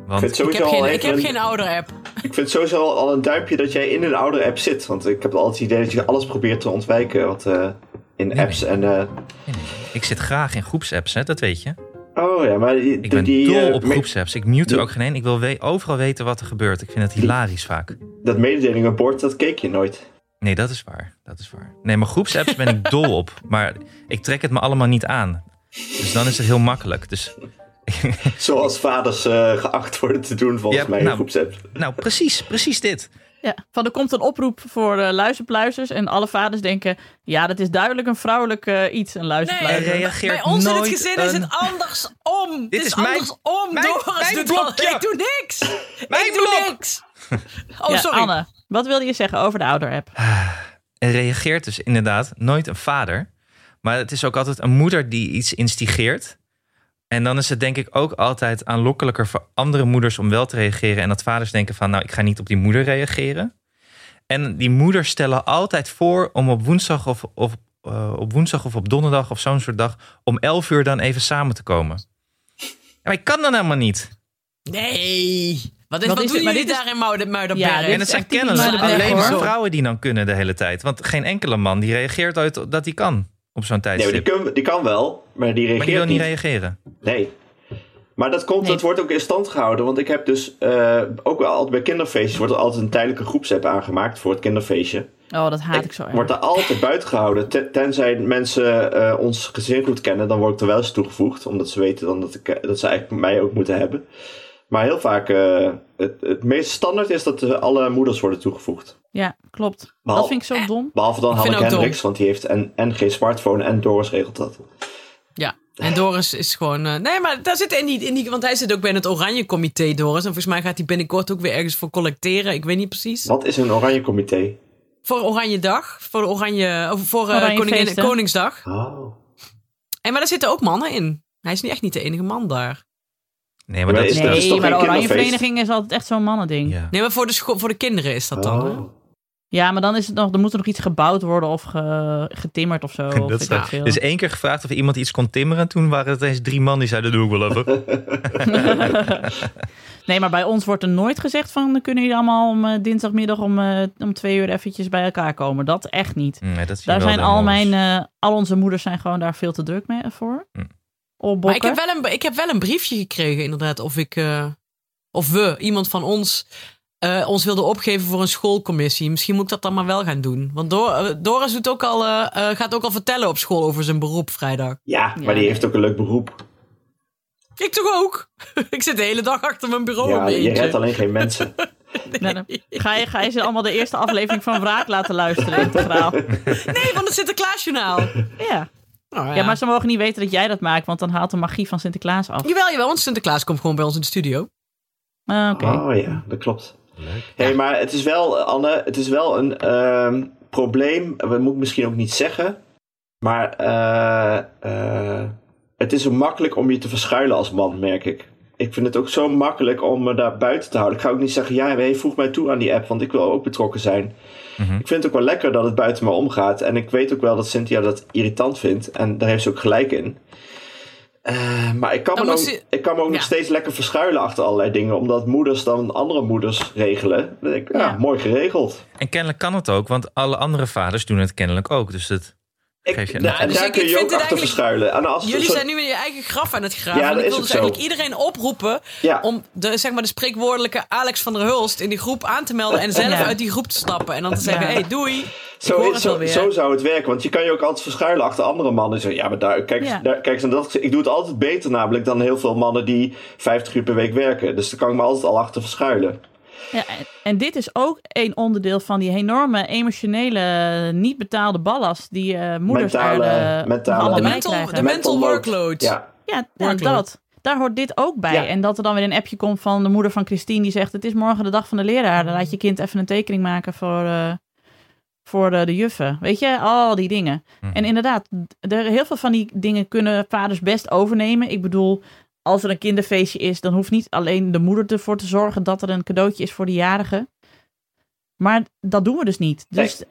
Want Ik sowieso heb al geen, ik heb een- geen ouder-app. Ik vind sowieso al, al een duimpje dat jij in een ouder app zit. Want ik heb altijd het idee dat je alles probeert te ontwijken wat eh, in Nee, apps en... eh, Nee, nee. Ik zit graag in groepsapps, hè, dat weet je. Oh ja, maar die, Ik ben die, dol eh, op groepsapps. Ik mute er ook geen één. Ik wil we- overal weten wat er gebeurt. Ik vind het hilarisch vaak. dat mededelingenbord, dat keek je nooit. Nee, dat is waar. Dat is waar. Nee, maar groepsapps ben ik dol op. Maar ik trek het me allemaal niet aan. Dus dan is het heel makkelijk. Dus Zoals vaders eh, geacht worden te doen volgens Ja, mij in nou. groepsapps. nou, precies, precies dit. Ja, van er komt een oproep voor eh luisterpluizers. En alle vaders denken, ja, dat is duidelijk een vrouwelijk eh, iets, een Hij luisterpluizer. reageert Bij ons in het gezin is het andersom. Dit het is is, mijn- andersom. mijn- Doris mijn doet blokje. Ik doe niks. Mijn ik doe niks. Oh, Ja, sorry. Anne, wat wilde je zeggen over de ouder-app? Er reageert dus inderdaad nooit een vader. Maar het is ook altijd een moeder die iets instigeert. En dan is het denk ik ook altijd aanlokkelijker voor andere moeders om wel te reageren. En dat vaders denken van, nou, ik ga niet op die moeder reageren. En die moeders stellen altijd voor om op woensdag of, of, eh, op, woensdag of op donderdag of zo'n soort dag... om 11 uur dan even samen te komen. Ja, maar ik kan dan helemaal niet. Nee. Wat, is, Wat wat, is doen het? Maar jullie dit is- daar in Muiden- Muidenberg? Ja, en het zijn kennelijk alleen maar vrouwen die dan kunnen de hele tijd. Want geen enkele man die reageert uit dat hij kan op zo'n Nee, maar die, tijdstip. kun- die kan wel, maar die reageert maar die wil niet niet. reageren. Nee. Maar dat komt, Nee. dat wordt ook in stand gehouden. Want ik heb dus eh, ook wel altijd bij kinderfeestjes wordt er altijd een tijdelijke groepsapp aangemaakt voor het kinderfeestje. Oh, dat haat ik zo erg. Wordt er altijd buiten gehouden. Ten- tenzij mensen eh, ons gezin goed kennen, dan word ik er wel eens toegevoegd. Omdat ze weten dan dat, ik, eh, dat ze eigenlijk mij ook moeten hebben. Maar heel vaak, eh, het, het meest standaard is dat eh, alle moeders worden toegevoegd. Ja, klopt. Dat vind ik zo dom. Behalve dan Hanneke. Hendricks, want die heeft en, en geen smartphone en Doris regelt dat. Ja. En Doris is gewoon... eh, nee, maar daar zit in die, in die... Want hij zit ook bij het Oranje Comité, Doris. En volgens mij gaat hij binnenkort ook weer ergens voor collecteren. Ik weet niet precies. Wat is een oranje comité? Voor Oranje Dag. Voor de Oranje... Of voor eh, Oranje koningin, feesten. Koningsdag. Oh. En maar daar zitten ook mannen in. Hij is niet echt niet de enige man daar. Nee, maar dat is is dat Nee, is toch maar de geen Oranje kinderfeest? Vereniging is altijd echt zo'n mannending. Ja. Ja. Nee, maar voor de, voor de kinderen is dat dan. Oh. maar dan is het nog, dan moet er nog iets gebouwd worden of ge- getimmerd of zo. Of Dat is veel. dus één keer gevraagd of iemand iets kon timmeren. Toen waren het eens drie man die zeiden, doe ik wel even. Nee, maar bij ons wordt er nooit gezegd van, dan kunnen jullie allemaal om eh, dinsdagmiddag om, eh, om twee uur eventjes bij elkaar komen. Dat echt niet. Nee, dat Daar zijn al mijn, eh, al onze moeders zijn gewoon daar veel te druk mee voor. Hm. Maar ik heb, wel een, ik heb wel een briefje gekregen, inderdaad, of ik, eh, of we, iemand van ons, eh, ons wilde opgeven voor een schoolcommissie. Misschien moet ik dat dan maar wel gaan doen. Want Dor- eh, Doris doet ook al, gaat ook al vertellen op school over zijn beroep vrijdag. Ja, maar Ja. die heeft ook een leuk beroep. Ik toch ook? ik zit de hele dag achter mijn bureau ja, je redt alleen geen mensen. Nou, dan ga, je, ga je ze allemaal de eerste aflevering van Wraak laten luisteren integraal? Nee, van het Sinterklaasjournaal. Ja. Oh, ja, maar ze mogen niet weten dat jij dat maakt, want dan haalt de magie van Sinterklaas af. Jawel, jawel, want Sinterklaas komt gewoon bij ons in de studio. Ah, Oké. Oh ja, dat klopt. hey, maar het is wel, Anne, het is wel een ehm, probleem. We moeten misschien ook niet zeggen. Maar eh, eh, het is zo makkelijk om je te verschuilen als man, merk ik. Ik vind het ook zo makkelijk om me daar buiten te houden. Ik ga ook niet zeggen, ja, hey, voeg mij toe aan die app, want ik wil ook betrokken zijn. Mhm. Ik vind het ook wel lekker dat het buiten me omgaat. En ik weet ook wel dat Cynthia dat irritant vindt. En daar heeft ze ook gelijk in. Eh, maar ik kan, Dan me ik kan me ook nog steeds lekker verschuilen achter allerlei dingen. Omdat moeders dan andere moeders regelen. Dan denk ik, ja, Ja. mooi geregeld. En kennelijk kan het ook, want alle andere vaders doen het kennelijk ook. Dus het Ik, je- nou, en dus daar ik- kun ik je vind ook het achter eigenlijk- verschuilen. En als Jullie zo- zijn nu in je eigen graf aan het graven. Ja, en dat ik is wil dus zo. eigenlijk iedereen oproepen Ja. om de, zeg maar, de spreekwoordelijke Alex van der Hulst in die groep aan te melden en zelf Ja. uit die groep te stappen. En dan te zeggen, Ja. hey, doei. Zo, hoor is- het zo, zo zou het werken. Want je kan je ook altijd verschuilen achter andere mannen. En zeggen, ja, maar daar, kijk, Ja. daar, kijk eens, dat, ik doe het altijd beter namelijk dan heel veel mannen die 50 uur per week werken. Dus daar kan ik me altijd al achter verschuilen. Ja, en- dit is ook een onderdeel van die enorme emotionele, niet betaalde ballast die eh, moeders Mentale- er, eh, mentale- allemaal De mental, de mental load. workload. Ja, Ja, Workload. dat. Daar hoort dit ook bij. Ja. En dat er dan weer een appje komt van de moeder van Christine die zegt: Het is morgen de dag van de leraar. Dan laat je kind even een tekening maken voor, eh, voor de, de juffen. Weet je, al die dingen. Mhm. En inderdaad, er, heel veel van die dingen kunnen vaders best overnemen. Ik bedoel, als er een kinderfeestje is, dan hoeft niet alleen de moeder ervoor te zorgen dat er een cadeautje is voor de jarige. Maar dat doen we dus niet. Dus,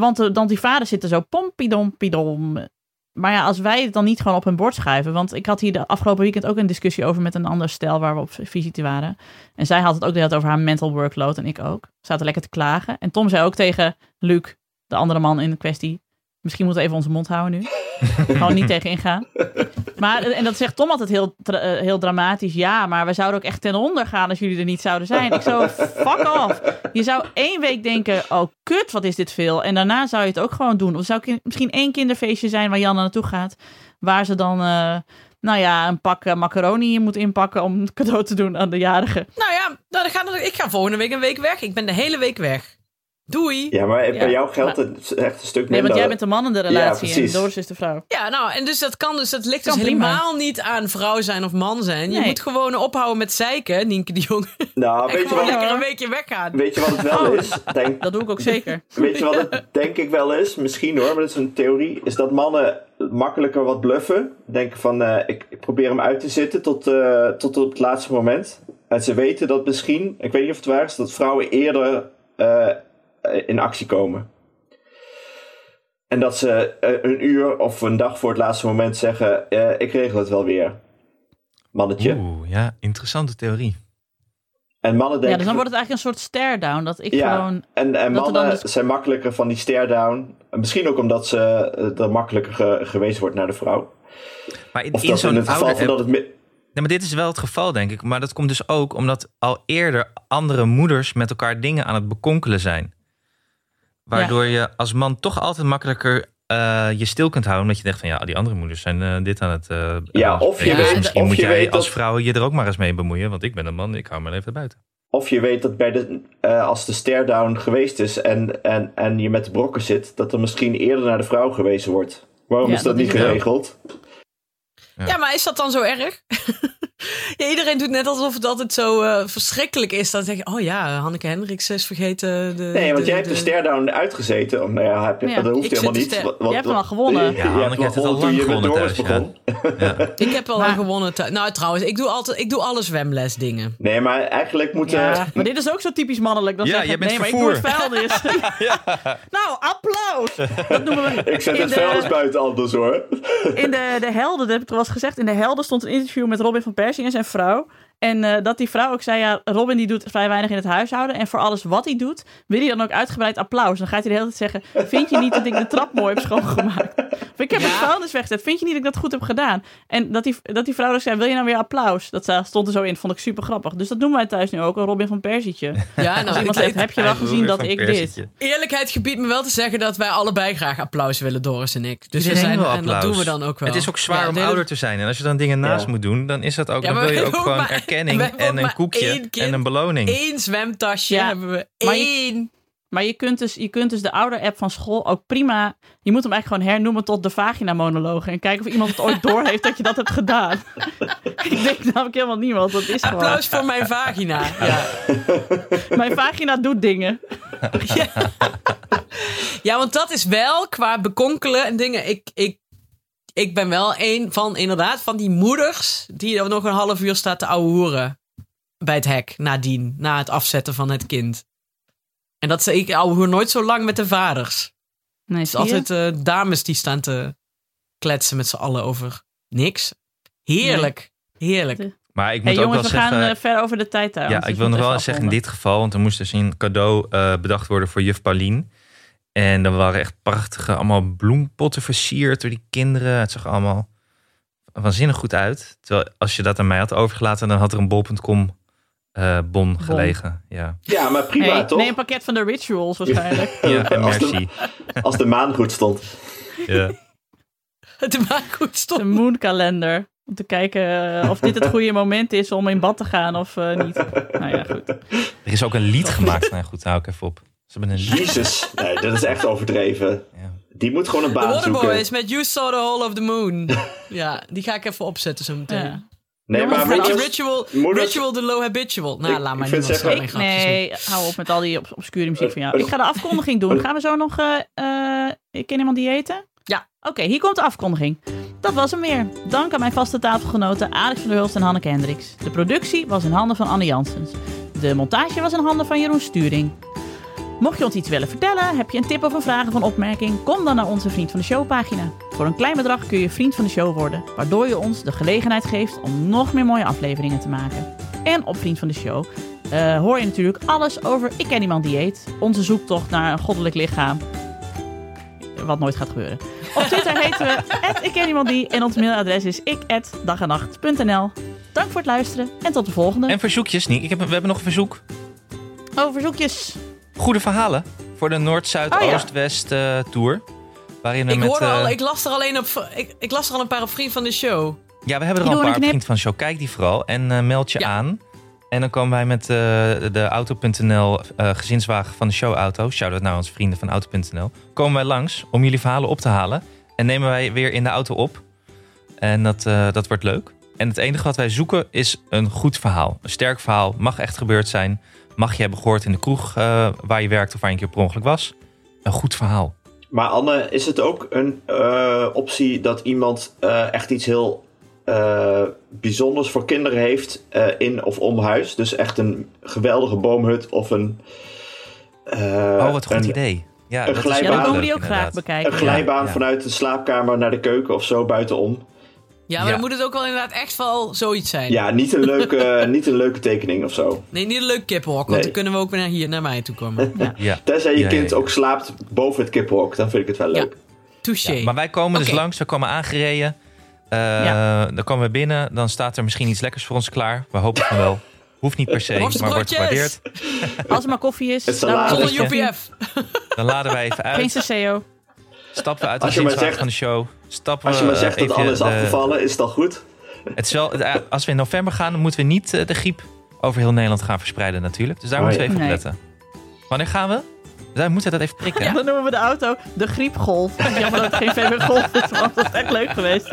want, de- want die vader zit er zo pompidompidom. maar ja, als wij het dan niet gewoon op hun bord schuiven. Want ik had hier de afgelopen weekend ook een discussie over met een ander stel waar we op visite waren. En zij had het ook de hele tijd over haar mental workload en ik ook. Zaten lekker te klagen. En Tom zei ook tegen Luc, de andere man in de kwestie. Misschien moeten we even onze mond houden nu. Gewoon niet tegen ingaan. Maar, en dat zegt Tom altijd heel, eh, heel dramatisch. Ja, maar we zouden ook echt ten onder gaan als jullie er niet zouden zijn. Ik zo, fuck off. Je zou één week denken, oh kut, wat is dit veel. En daarna zou je het ook gewoon doen. Of zou ik misschien één kinderfeestje zijn waar Janne naartoe gaat. Waar ze dan, eh, nou ja, een pak eh, macaroni moet inpakken om cadeau te doen aan de jarige. Nou ja, nou, dan ga, ik ga volgende week een week weg. Ik ben de hele week weg. Doei. Ja, maar bij Ja, jou geldt het echt een stuk Nee, minder. want jij bent de man in de relatie en. Doris is de vrouw. Ja, nou, en dus dat kan dus, dat ligt dus prima. helemaal niet aan vrouw zijn of man zijn. Je Nee. moet gewoon ophouden met zeiken, Nienke de Jong. Nou, En weet je, gewoon wat, lekker een weekje weggaan. weet je wat het wel Oh. is? Denk, Dat doe ik ook zeker. weet je wat het denk ik wel is? Misschien hoor, maar dat is een theorie. Is dat mannen makkelijker wat bluffen. Denken van, eh, ik, ik probeer hem uit te zitten tot, eh, tot op het laatste moment. En ze weten dat misschien, ik weet niet of het waar is, dat vrouwen eerder eh, in actie komen. En dat ze eh, een uur of een dag voor het laatste moment zeggen: eh, Ik regel het wel weer. Mannetje. Oeh, ja, interessante theorie. En mannen denken. Ja, dus dan wordt het eigenlijk een soort stare-down. Dat ik Ja, gewoon... en, en dat mannen dan dus- zijn makkelijker van die stare-down. Misschien ook omdat ze eh, er makkelijker ge- gewezen wordt naar de vrouw. Maar in, Of in zo'n het geval ouder van dat het. Nee, maar dit is wel het geval, denk ik. Maar dat komt dus ook omdat al eerder andere moeders met elkaar dingen aan het bekonkelen zijn. Waardoor je als man toch altijd makkelijker eh, je stil kunt houden. Omdat je denkt van ja, die andere moeders zijn eh, dit aan het. eh, Ja, eh, of je weet- Dus misschien of moet je jij weet als dat- vrouw je er ook maar eens mee bemoeien. Want ik ben een man, ik hou me even buiten. Of je weet dat bij de, eh, als de stare-down geweest is en, en, en je met de brokken zit, dat er misschien eerder naar de vrouw gewezen wordt. Waarom Ja, is dat, dat niet is ook. Ja. Ja, maar is dat dan zo erg? ja, iedereen doet net alsof het altijd zo eh, verschrikkelijk is. Dan zeg je, oh ja, Hanneke Hendricks is vergeten. De, Nee, want de- jij hebt de de- stare-down uitgezeten. Nou ja, heb je, Ja, dat hoeft ik helemaal zit niet. ster- Je hebt hem al gewonnen. Ja, Hanneke heeft het al lang gewonnen thuis, ja. begon. Ik heb Maar- een gewonnen thuis. Nou, trouwens, ik doe, altijd, ik doe alle zwemlesdingen. Nee, maar eigenlijk moeten... Ja, maar dit is ook zo typisch mannelijk. Dan Ja, zeg je, jij bent nee, maar ik doe het vervoer. vuilnis. nou, applaus! Dat noemen we Ik zet het vuilnis buiten anders hoor. in de, de Helden, dat heb ik al eens gezegd, in de Helden stond een interview met Robin van Persing en zijn vrouw. En eh, dat die vrouw ook zei, ja, Robin die doet vrij weinig in het huishouden. En voor alles wat hij doet, wil hij dan ook uitgebreid applaus. Dan gaat hij de hele tijd zeggen, vind je niet dat ik de trap mooi heb schoongemaakt? Of ik heb het vuilnis weggezet, vind je niet dat ik dat goed heb gedaan? En dat die, dat die vrouw ook zei, wil je nou weer applaus? Dat sta- stond er zo in, vond ik super grappig. Dus dat doen wij thuis nu ook, een Robin van Persietje. Ja, Als nou, iemand ik- zegt, heb je wel gezien dat ik dit? Eerlijkheid gebiedt me wel te zeggen dat wij allebei graag applaus willen, Doris en ik. Dus we zijn, en dat doen we dan ook wel. Het is ook zwaar Ja, om ouder te zijn. En als je dan dingen naast Ja. moet doen, dan is dat ook. Ja, dan wil je ook gewoon erkenning en een koekje en een beloning. Eén zwemtasje Ja, hebben we. maar je-. Maar je kunt, dus, je kunt dus de ouder-app van school ook prima... Je moet hem eigenlijk gewoon hernoemen tot de vagina-monologen. En kijken of iemand het ooit door heeft dat je dat hebt gedaan. ik denk namelijk helemaal niemand. Dat is gewoon... Applaus voor mijn vagina. Ja. Mijn vagina doet dingen. ja, want dat is wel qua bekonkelen en dingen. Ik, ik, ik ben wel een van, inderdaad, van die moeders die er nog een half uur staat te ouwehoeren bij het hek nadien, na het afzetten van het kind. En dat ze, ik ouwehoer nooit zo lang met de vaders. Nee, Het is altijd eh, dames die staan te kletsen met z'n allen over niks. Heerlijk. Heerlijk. Maar ik moet Hey, ook jongens, we gaan eh, verder over de tijd trouwens. Ja, dus ik wil nog wel zeggen in dit geval, want er moest dus een cadeau eh, bedacht worden voor juf Paulien. En er waren echt prachtige, allemaal bloempotten versierd door die kinderen. Het zag allemaal waanzinnig goed uit. Terwijl als je dat aan mij had overgelaten, dan had er een bol.com eh, bon gelegen. Ja, Ja, maar prima Nee, toch? nee, een pakket van de rituals waarschijnlijk. ja en Als de- merci. Als de maan goed stond. Ja. Het maakt goed de stop. moonkalender. Om te kijken eh, of dit het goede moment is om in bad te gaan of eh, niet. Nou ja, goed. Er is ook een lied gemaakt. Nou goed, hou ik even op. Ze hebben een. Jezus, nee, dat is echt overdreven. Ja. Die moet gewoon een The baan zoeken. Waterboys met You Saw the Hole of the Moon. ja, die ga ik even opzetten zo meteen. Ja. Nee, maar moeders- ritual, moeders- ritual the low habitual. Nou, Ik- laat ik maar vind niet zeggen- doen. Nee, hou op met al die obs- obscure muziek van jou. Ik ga de afkondiging doen. Gaan we zo nog... eh eh, ken iemand die eten? Ja. Oké, hier komt de afkondiging. Dat was hem weer. Dank aan mijn vaste tafelgenoten Alex van der Hulst en Hanneke Hendricks. De productie was in handen van Anne Janssens. De montage was in handen van Jeroen Sturing. Mocht je ons iets willen vertellen, heb je een tip of een vraag of een opmerking, kom dan naar onze Vriend van de Show pagina. Voor een klein bedrag kun je vriend van de show worden, waardoor je ons de gelegenheid geeft om nog meer mooie afleveringen te maken. En op Vriend van de Show eh, hoor je natuurlijk alles over Ik Ken Iemand Dieet, onze zoektocht naar een goddelijk lichaam. Wat nooit gaat gebeuren. Op Twitter heten we Ik Ken Iemand Die en ons mailadres is ik@dagenacht.nl. Dank voor het luisteren en tot de volgende. En verzoekjes, niet. Ik heb, we hebben nog een verzoek. Oh, verzoekjes. Goede verhalen voor de Noord-Zuid-Oost-West eh, tour. Waarin we Ik, met, hoorde eh, al, ik, las er alleen op, ik, ik las er al een paar op Vriend van de Show. Ja, we hebben er Ik al een paar knip. vriend van de show. Kijk die vooral en eh, meld je Ja. aan. En dan komen wij met eh, de Auto.nl eh, gezinswagen van de showauto. Shout-out naar onze vrienden van Auto.nl. Komen wij langs om jullie verhalen op te halen. En nemen wij weer in de auto op. En dat, eh, dat wordt leuk. En het enige wat wij zoeken is een goed verhaal. Een sterk verhaal. Mag echt gebeurd zijn. Mag je hebben gehoord in de kroeg eh, waar je werkt of waar je een keer per ongeluk was. Een goed verhaal. Maar Anne, is het ook een eh, optie dat iemand eh, echt iets heel eh, bijzonders voor kinderen heeft eh, in of om huis? Dus echt een geweldige boomhut of een. eh, oh, wat een goed een, idee. Ja, een dat is glijbaan. Ja, die ook graag bekijken. Een glijbaan ja. vanuit de slaapkamer naar de keuken of zo buitenom. Ja, maar Ja. dan moet het ook wel inderdaad echt wel zoiets zijn. Ja, niet een leuke, niet een leuke tekening of zo. Nee, niet een leuk kippenhok, want Nee. dan kunnen we ook weer naar hier naar mij toe komen. Ja. Ja. Tenzij je kind ja. ook slaapt boven het kippenhok, dan vind ik het wel Ja. leuk. Touché. Ja, maar wij komen dus langs, we komen aangereden. Eh, Ja. Dan komen we binnen, dan staat er misschien iets lekkers voor ons klaar. We hopen van wel. Hoeft niet per se, maar wordt gewaardeerd. Als er maar koffie is. Zonder. UPF. Dan laden wij even Geen uit, CCO. stappen we uit de Als je maar zinswagen zegt- van de show. Stappen Als je maar zegt dat alles de- afgevallen, is het al goed. Het is wel, eh, als we in november gaan, dan moeten we niet eh, de griep over heel Nederland gaan verspreiden natuurlijk. Dus daar Oh, moeten we even op Nee. letten. Wanneer gaan we? Wij moeten dat even prikken. Ja, dan noemen we de auto de griepgolf. Jammer dat het geen VW Golf is, want dat is echt leuk geweest.